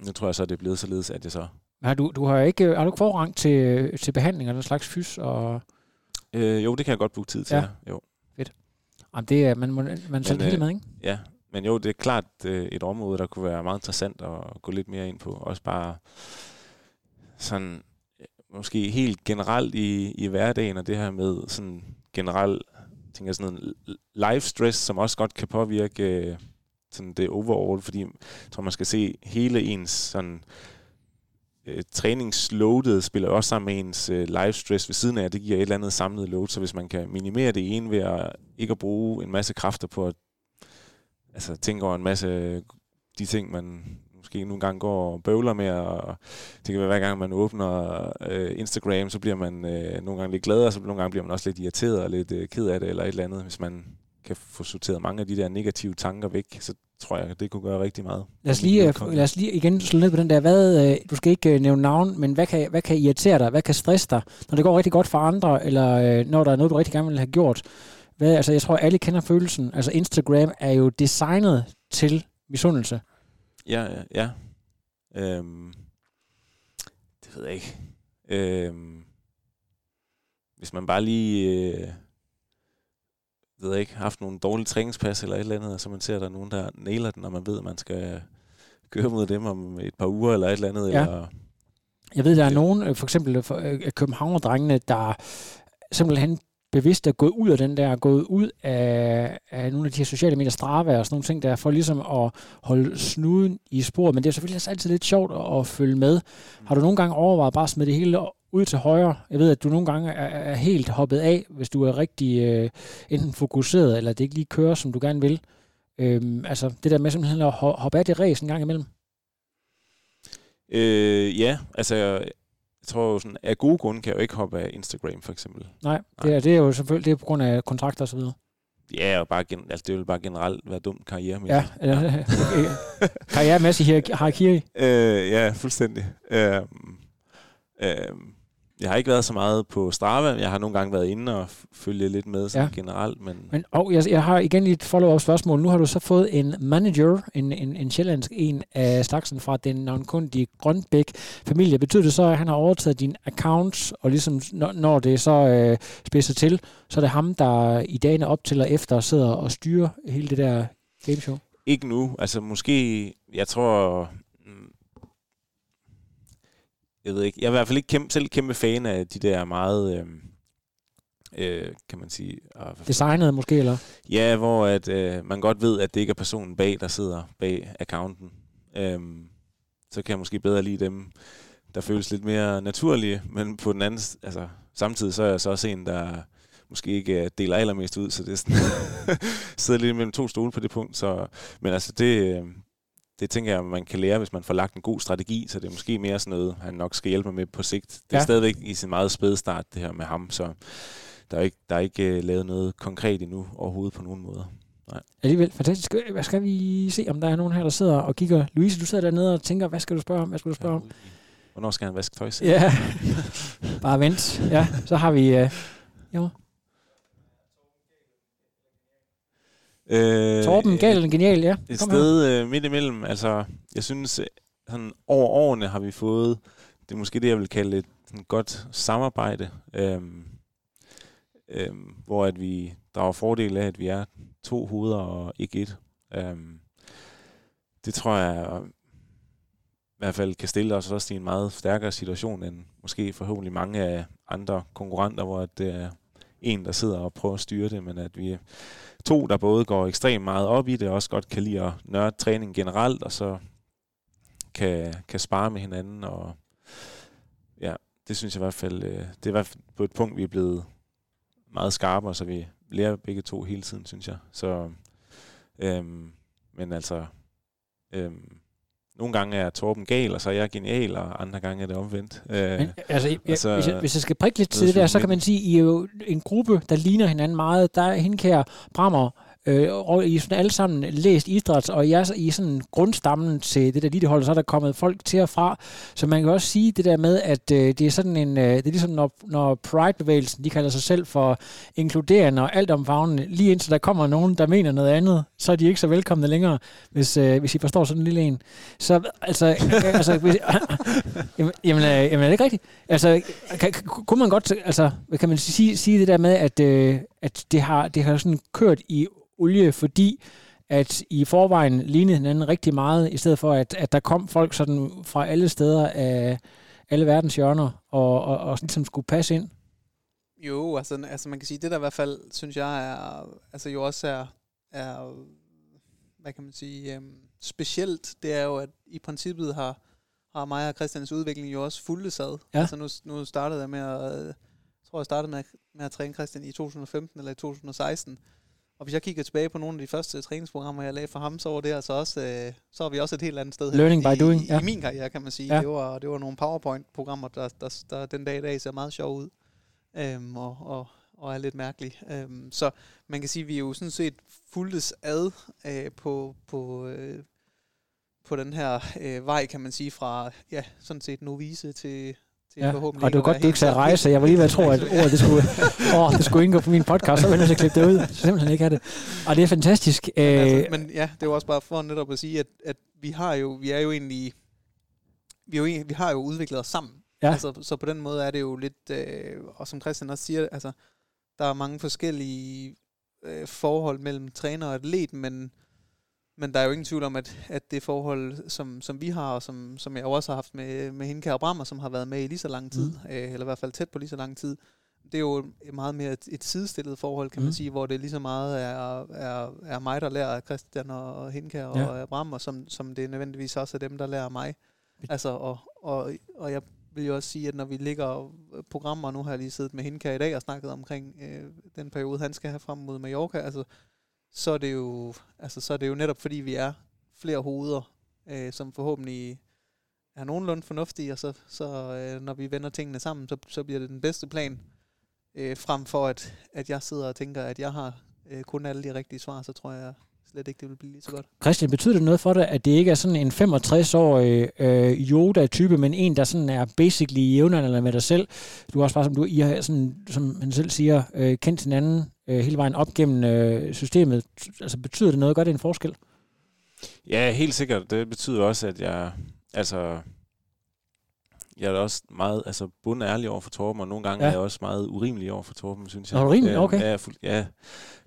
Nu tror jeg så, det er blevet således, at jeg så...
Har du, du har ikke, har du ikke forrang til, til behandling eller slags fys? Og...
Øh, jo, det kan jeg godt bruge tid til. Ja. Jo.
Fedt. Jamen, det er, man, man, man selv øh, med, ikke?
Ja, men jo, det er klart øh, et område, der kunne være meget interessant at gå lidt mere ind på. Også bare sådan, øh, måske helt generelt i, i hverdagen, og det her med sådan generelt, tænker sådan en life stress, som også godt kan påvirke øh, sådan det overall, fordi jeg tror, man skal se hele ens sådan, øh, træningsloadet spiller også sammen med ens øh, life stress ved siden af, det giver et eller andet samlet load, så hvis man kan minimere det ene ved at ikke at bruge en masse kræfter på at altså, tænker over en masse de ting, man måske nogle gange går og bøvler med, og det kan være, hver gang man åbner øh, Instagram, så bliver man øh, nogle gange lidt glad, og så nogle gange bliver man også lidt irriteret og lidt øh, ked af det, eller et eller andet. Hvis man kan få sorteret mange af de der negative tanker væk, så tror jeg, det kunne gøre rigtig meget.
Lad os lige, øh, lad os lige igen slå ned på den der, hvad, øh, du skal ikke øh, nævne navn, men hvad kan, hvad kan irritere dig, hvad kan stresse dig, når det går rigtig godt for andre, eller når der er noget, du rigtig gerne vil have gjort, hvad, altså, jeg tror, alle kender følelsen. Altså, Instagram er jo designet til misundelse.
Ja, ja, ja. Øhm, det ved jeg ikke. Øhm, hvis man bare lige... Øh, ved jeg ikke, haft nogle dårlige træningspas eller et eller andet, og så man ser, at der er nogen, der nailer den, og man ved, at man skal køre mod dem om et par uger eller et eller andet. Ja. Eller,
jeg ved, der er nogen, øh, for eksempel øh, øh, Københavner-drengene, der simpelthen bevidst er gået ud af den der, gået ud af, af nogle af de her sociale medier, Strava og sådan nogle ting der, for ligesom at holde snuden i sporet. Men det er selvfølgelig også altid lidt sjovt at, at følge med. Har du nogle gange overvejet bare at smide det hele ud til højre? Jeg ved, at du nogle gange er, er helt hoppet af, hvis du er rigtig øh, enten fokuseret, eller det ikke lige kører, som du gerne vil. Øhm, altså det der med simpelthen at hoppe af det ræs en gang imellem.
Øh, ja, altså jeg tror jo sådan, af gode grunde kan jeg jo ikke hoppe af Instagram for eksempel.
Nej, det er, det er jo selvfølgelig det er på grund af kontrakter og så videre.
Ja, og bare gen, altså, det vil bare generelt være dumt
karrieremæssigt. Ja, ja. karrieremæssigt hierarki.
Øh, ja, fuldstændig. Øh, øh, jeg har ikke været så meget på Strava. Jeg har nogle gange været inde og følge lidt med sådan ja. generelt. Men,
men og jeg, jeg har igen lige et follow-up spørgsmål. Nu har du så fået en manager, en, en, en sjællandsk en af slagsen fra den navnkundige Grønbæk familie. Betyder det så, at han har overtaget din account, og ligesom når, når det så øh, spidser til, så er det ham, der i dagene op til og efter sidder og styrer hele det der gameshow?
Ikke nu. Altså måske, jeg tror, jeg ved ikke, jeg er i hvert fald ikke kæmpe, selv kæmpe fan af de der meget, øh, øh, kan man sige...
Øh, Designet måske, eller?
Ja, hvor at, øh, man godt ved, at det ikke er personen bag, der sidder bag accounten. Øh, så kan jeg måske bedre lide dem, der føles lidt mere naturlige, men på den anden, altså samtidig så er jeg så også en, der måske ikke øh, deler allermest ud, så det er sådan, sidder lidt mellem to stole på det punkt. Så, men altså, det, øh, det tænker jeg, man kan lære, hvis man får lagt en god strategi, så det er måske mere sådan noget, han nok skal hjælpe mig med på sigt. Det er ja. stadigvæk i sin meget spæde start, det her med ham, så der er ikke, der er ikke uh, lavet noget konkret endnu overhovedet på nogen måder.
Nej. Alligevel, fantastisk. Hvad skal vi se, om der er nogen her, der sidder og kigger? Louise, du sidder dernede og tænker, hvad skal du spørge om? Hvad skal du spørge om?
Hvornår skal han vaske tøj?
Ja, bare vent. Ja, så har vi... Uh, jo. Øh, Torben, gal genial, ja.
Et Kom sted øh, midt imellem. Altså, jeg synes, øh, sådan over årene har vi fået, det er måske det, jeg vil kalde et sådan godt samarbejde, øhm, øhm, hvor at vi drager fordel af, at vi er to hoveder og ikke et. Øhm, det tror jeg i hvert fald kan stille os også i en meget stærkere situation end måske forhåbentlig mange af andre konkurrenter, hvor det er en, der sidder og prøver at styre det, men at vi to, der både går ekstremt meget op i det, og også godt kan lide at nørde træning generelt, og så kan, kan spare med hinanden, og ja, det synes jeg i hvert fald, øh, det er i hvert fald på et punkt, vi er blevet meget skarpere, så vi lærer begge to hele tiden, synes jeg. Så, øhm, men altså, øhm, nogle gange er Torben gal, og så er jeg genial, og andre gange er det omvendt.
Øh, Men, altså, jeg, altså, hvis, jeg, hvis jeg skal prikke lidt til det der, så kan man sige, at I er jo en gruppe, der ligner hinanden meget. Der er Hinkær, Brammer, øh, og I sådan alle sammen læst idræt, og I er i sådan grundstammen til det der elitehold, så er der kommet folk til og fra. Så man kan også sige det der med, at øh, det er sådan en, øh, det er ligesom når, når Pride-bevægelsen, de kalder sig selv for inkluderende og alt omfavnende, lige indtil der kommer nogen, der mener noget andet, så er de ikke så velkomne længere, hvis, øh, hvis I forstår sådan en lille en. Så altså, øh, altså hvis, jamen, jamen, øh, jamen, er det ikke rigtigt? Altså, kan, kunne man godt, altså, kan man sige, sige det der med, at, øh, at det har, det har sådan kørt i olie, fordi at i forvejen lignede hinanden rigtig meget, i stedet for at, at der kom folk sådan fra alle steder af alle verdens hjørner, og, og, og ligesom skulle passe ind?
Jo, altså, altså man kan sige, det der i hvert fald, synes jeg, er, altså jo også er, er hvad kan man sige, øhm, specielt, det er jo, at i princippet har, har mig og Christians udvikling jo også fuldt sad. Ja. Altså nu, nu startede jeg med at, jeg tror jeg startede med, med at træne Christian i 2015 eller i 2016, og hvis jeg kigger tilbage på nogle af de første træningsprogrammer, jeg lavede for ham, så var det altså også, øh, så er vi også et helt andet sted.
Learning by
i,
doing.
I, ja. I min karriere, kan man sige. Ja. Det, var, det var nogle PowerPoint-programmer, der, der, der, den dag i dag ser meget sjov ud. Øhm, og, og, og er lidt mærkelig. Øhm, så man kan sige, at vi er jo sådan set fuldtes ad øh, på, på, øh, på den her øh, vej, kan man sige, fra ja, sådan set novice til,
ja. forhåbentlig og det var godt, du ikke sagde rejse. Jeg var lige ved at tro, at ordet det skulle, åh, det skulle indgå på min podcast, så var jeg til at klippe det ud. Så simpelthen ikke have det. Og det er fantastisk.
Men, altså, øh, men ja, det var også bare for netop at sige, at, at vi har jo, vi er jo egentlig, vi, er jo, vi har jo udviklet os sammen. Ja. Altså, så på den måde er det jo lidt, øh, og som Christian også siger, altså, der er mange forskellige øh, forhold mellem træner og atlet, men men der er jo ingen tvivl om, at, at det forhold, som, som vi har, og som, som jeg også har haft med, med hende, Kære Brammer, som har været med i lige så lang tid, mm. øh, eller i hvert fald tæt på lige så lang tid, det er jo meget mere et, et sidestillet forhold, kan mm. man sige, hvor det lige så meget er, er, er mig, der lærer Christian og Hinka og ja. Brammer, som, som det nødvendigvis også er dem, der lærer mig. Altså, og, og, og jeg vil jo også sige, at når vi ligger programmer, nu har jeg lige siddet med Hinka i dag og snakket omkring øh, den periode, han skal have frem mod Mallorca, altså så er det jo, altså, så er det jo netop fordi, vi er flere hoveder, øh, som forhåbentlig er nogenlunde fornuftige, og så, så øh, når vi vender tingene sammen, så, så bliver det den bedste plan, øh, frem for at, at jeg sidder og tænker, at jeg har øh, kun alle de rigtige svar, så tror jeg slet ikke, det vil blive lige så godt.
Christian, betyder det noget for dig, at det ikke er sådan en 65-årig øh, Yoda-type, men en, der sådan er basically jævnaldrende med dig selv? Du er også bare, som du I har, sådan, som han selv siger, øh, kendt hinanden øh, hele vejen op gennem øh, systemet. Altså betyder det noget? Gør det en forskel?
Ja, helt sikkert. Det betyder også, at jeg, altså, jeg er også meget altså, ærlig over for Torben, og nogle gange ja. er jeg også meget urimelig over for Torben, synes jeg.
Er du rimelig? Okay.
Ja, fuld, ja.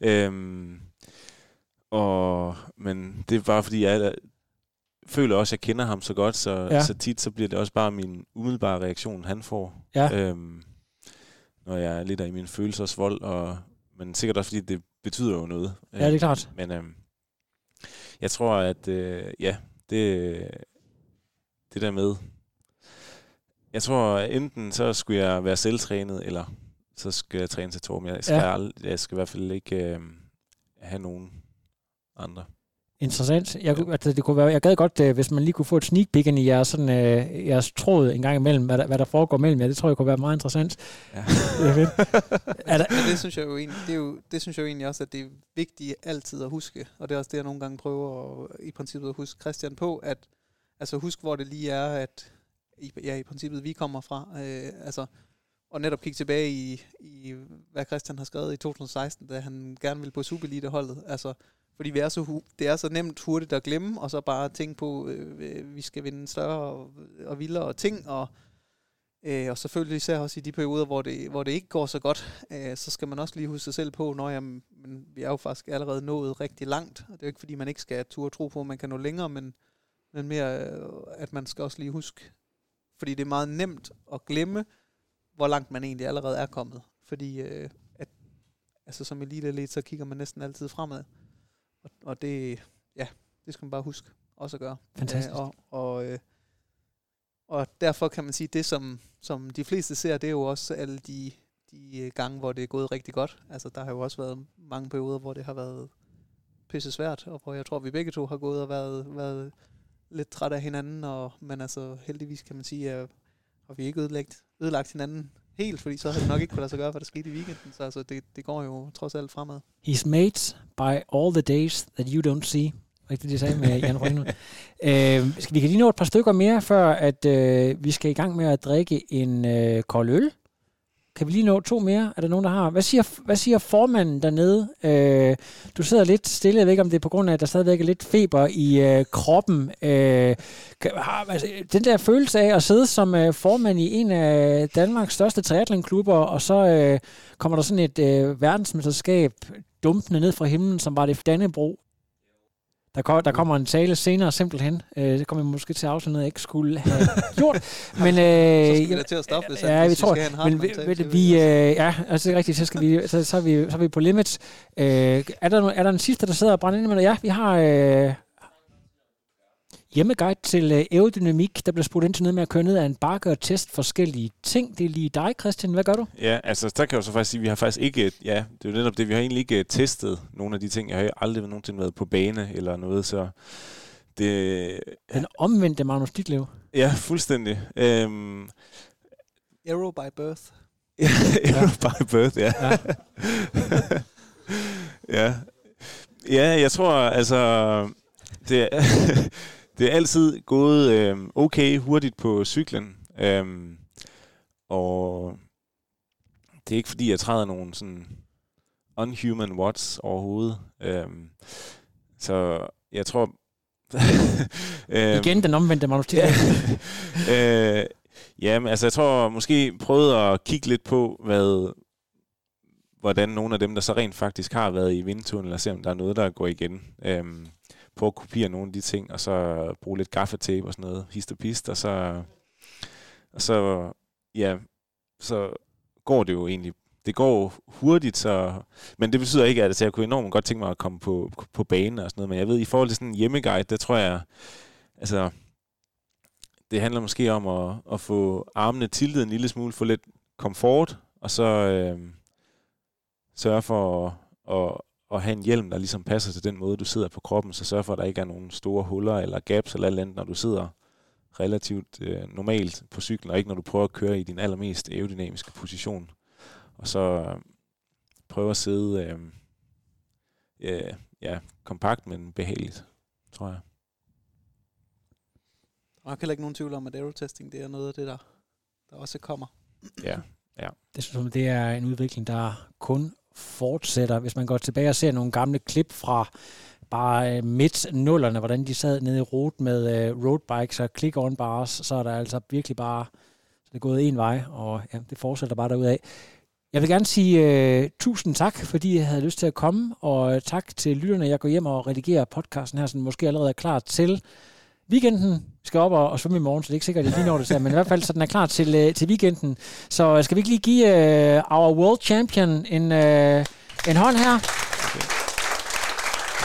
Øhm, og, men det er bare fordi, jeg føler også, at jeg kender ham så godt, så, ja. så tit så bliver det også bare min umiddelbare reaktion, han får. Ja. Øhm, når jeg er lidt af i min følelsesvold, og, men sikkert også fordi, det betyder jo noget.
Ja, det er klart.
Men øhm, jeg tror, at øh, ja, det, det der med, jeg tror enten så skulle jeg være selvtrænet, eller så skal jeg træne til Torben. Jeg skal, ja. jeg skal i hvert fald ikke øh, have nogen andre.
Interessant. Jeg, altså, det kunne være, jeg gad godt, øh, hvis man lige kunne få et sneak peek ind i jeres, sådan, øh, jeres tråd en gang imellem, hvad der, hvad der foregår mellem jer. Det tror jeg kunne være meget interessant. Ja. det,
er der, ja, det, synes jeg jo egentlig, det, er jo, det synes jeg jo egentlig også, at det er vigtigt altid at huske, og det er også det, jeg nogle gange prøver at, i princippet at huske Christian på, at altså husk, hvor det lige er, at i, ja, i princippet vi kommer fra. Øh, altså, og netop kigge tilbage i, i, hvad Christian har skrevet i 2016, da han gerne vil på Superelite-holdet. Altså, fordi vi er så, det er så nemt hurtigt at glemme, og så bare tænke på, øh, øh vi skal vinde større og, og vildere ting, og, øh, og selvfølgelig især også i de perioder, hvor det, hvor det ikke går så godt, øh, så skal man også lige huske sig selv på, når jamen, men vi er jo faktisk allerede nået rigtig langt, og det er jo ikke fordi, man ikke skal turde tro på, at man kan nå længere, men, men mere, øh, at man skal også lige huske, fordi det er meget nemt at glemme, hvor langt man egentlig allerede er kommet. Fordi øh, at, altså, som elite så kigger man næsten altid fremad. Og, og det, ja, det skal man bare huske også at gøre.
Fantastisk.
Øh, og, og, øh, og derfor kan man sige, det som, som de fleste ser, det er jo også alle de, de gange, hvor det er gået rigtig godt. Altså der har jo også været mange perioder, hvor det har været pisse svært, og hvor jeg tror, vi begge to har gået og været, været lidt træt af hinanden, og, men altså heldigvis kan man sige, at har vi ikke ødelagt, ødelagt hinanden helt, fordi så havde det nok ikke kunne lade sig gøre, hvad der skete i weekenden. Så altså, det, det går jo trods alt fremad.
He's made by all the days that you don't see. Rigtigt, det sagde med Jan Rønne. øh, skal vi kan lige nå et par stykker mere, før at øh, vi skal i gang med at drikke en øh, kold øl. Kan vi lige nå to mere? Er der nogen, der har? Hvad siger, hvad siger formanden dernede? Øh, du sidder lidt stille. Jeg ved ikke, om det er på grund af, at der stadigvæk er lidt feber i øh, kroppen. Øh, har, altså, den der følelse af at sidde som øh, formand i en af Danmarks største triathlonklubber, og så øh, kommer der sådan et øh, verdensmesterskab dumpende ned fra himlen, som var det Dannebro der, kom, der kommer en tale senere simpelthen. Øh, det kommer vi måske til at afslutte noget, jeg ikke skulle have gjort. men, øh,
så skal vi da til at stoppe, hvis, ja, vi, tror, vi skal have en men,
vi, vi, øh, Ja, altså det er rigtigt, så, skal vi, så, så, er vi, så er vi på limits. Øh, er, der, er der en sidste, der sidder og brænder ind med Ja, vi har... Øh, hjemmeguide til øh, aerodynamik. Der bliver spurgt ind til noget med at køre ned af en bakke og teste forskellige ting. Det er lige dig, Christian. Hvad gør du?
Ja, altså der kan jeg jo så faktisk sige, at vi har faktisk ikke, ja, det er jo netop det, vi har egentlig ikke testet nogle af de ting. Jeg har aldrig nogensinde været på bane eller noget, så det...
Den omvendte Magnus Ditlev.
Ja, fuldstændig. Øhm,
Aero by birth.
ja, Aero by birth, ja. Ja. ja. Ja, jeg tror, altså... Det, det er altid gået øh, okay hurtigt på cyklen. Øh, og det er ikke fordi, jeg træder nogen sådan unhuman watts overhovedet. Øh, så jeg tror...
øh, Igen den omvendte manuskripт.
øh, ja, men altså jeg tror måske prøvede at kigge lidt på, hvad, hvordan nogle af dem, der så rent faktisk har været i vindtunnel, og se om der er noget, der går igen. Øh, prøve at kopiere nogle af de ting, og så bruge lidt gaffetape og sådan noget, hist og pist, og så, og så, ja, så går det jo egentlig, det går hurtigt, så, men det betyder ikke, at altså, jeg kunne enormt godt tænke mig at komme på, på banen og sådan noget, men jeg ved, i forhold til sådan en hjemmeguide, der tror jeg, altså, det handler måske om at, at få armene tiltet en lille smule, få lidt komfort, og så øh, sørge for at, at, have en hjelm, der ligesom passer til den måde, du sidder på kroppen, så sørg for, at der ikke er nogen store huller eller gaps eller alt andet, når du sidder relativt øh, normalt på cyklen, og ikke når du prøver at køre i din allermest aerodynamiske position. Og så øh, prøve at sidde øh, ja, ja, kompakt, men behageligt, tror jeg.
Der er heller ikke nogen tvivl om, at aerotesting det er noget af det, der, der også kommer.
Ja, ja.
Det synes jeg, det er en udvikling, der kun fortsætter. Hvis man går tilbage og ser nogle gamle klip fra bare øh, midt nullerne, hvordan de sad nede i rot med øh, roadbikes og click-on bars, så er der altså virkelig bare så det er gået en vej, og ja, det fortsætter bare derudad. Jeg vil gerne sige uh, tusind tak, fordi jeg havde lyst til at komme, og tak til lytterne. Jeg går hjem og redigerer podcasten her, så den måske allerede er klar til weekenden skal op og, og svømme i morgen, så det er ikke sikkert, at det lige når det så, men i hvert fald, så den er klar til, uh, til weekenden. Så uh, skal vi ikke lige give uh, our world champion en, uh, en hånd her? Okay.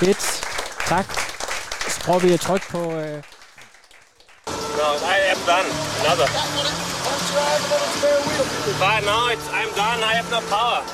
Fedt. Tak. Så prøver vi at trykke på... Uh...
No, I am done. Another.
But now it's, I'm done. I have no power.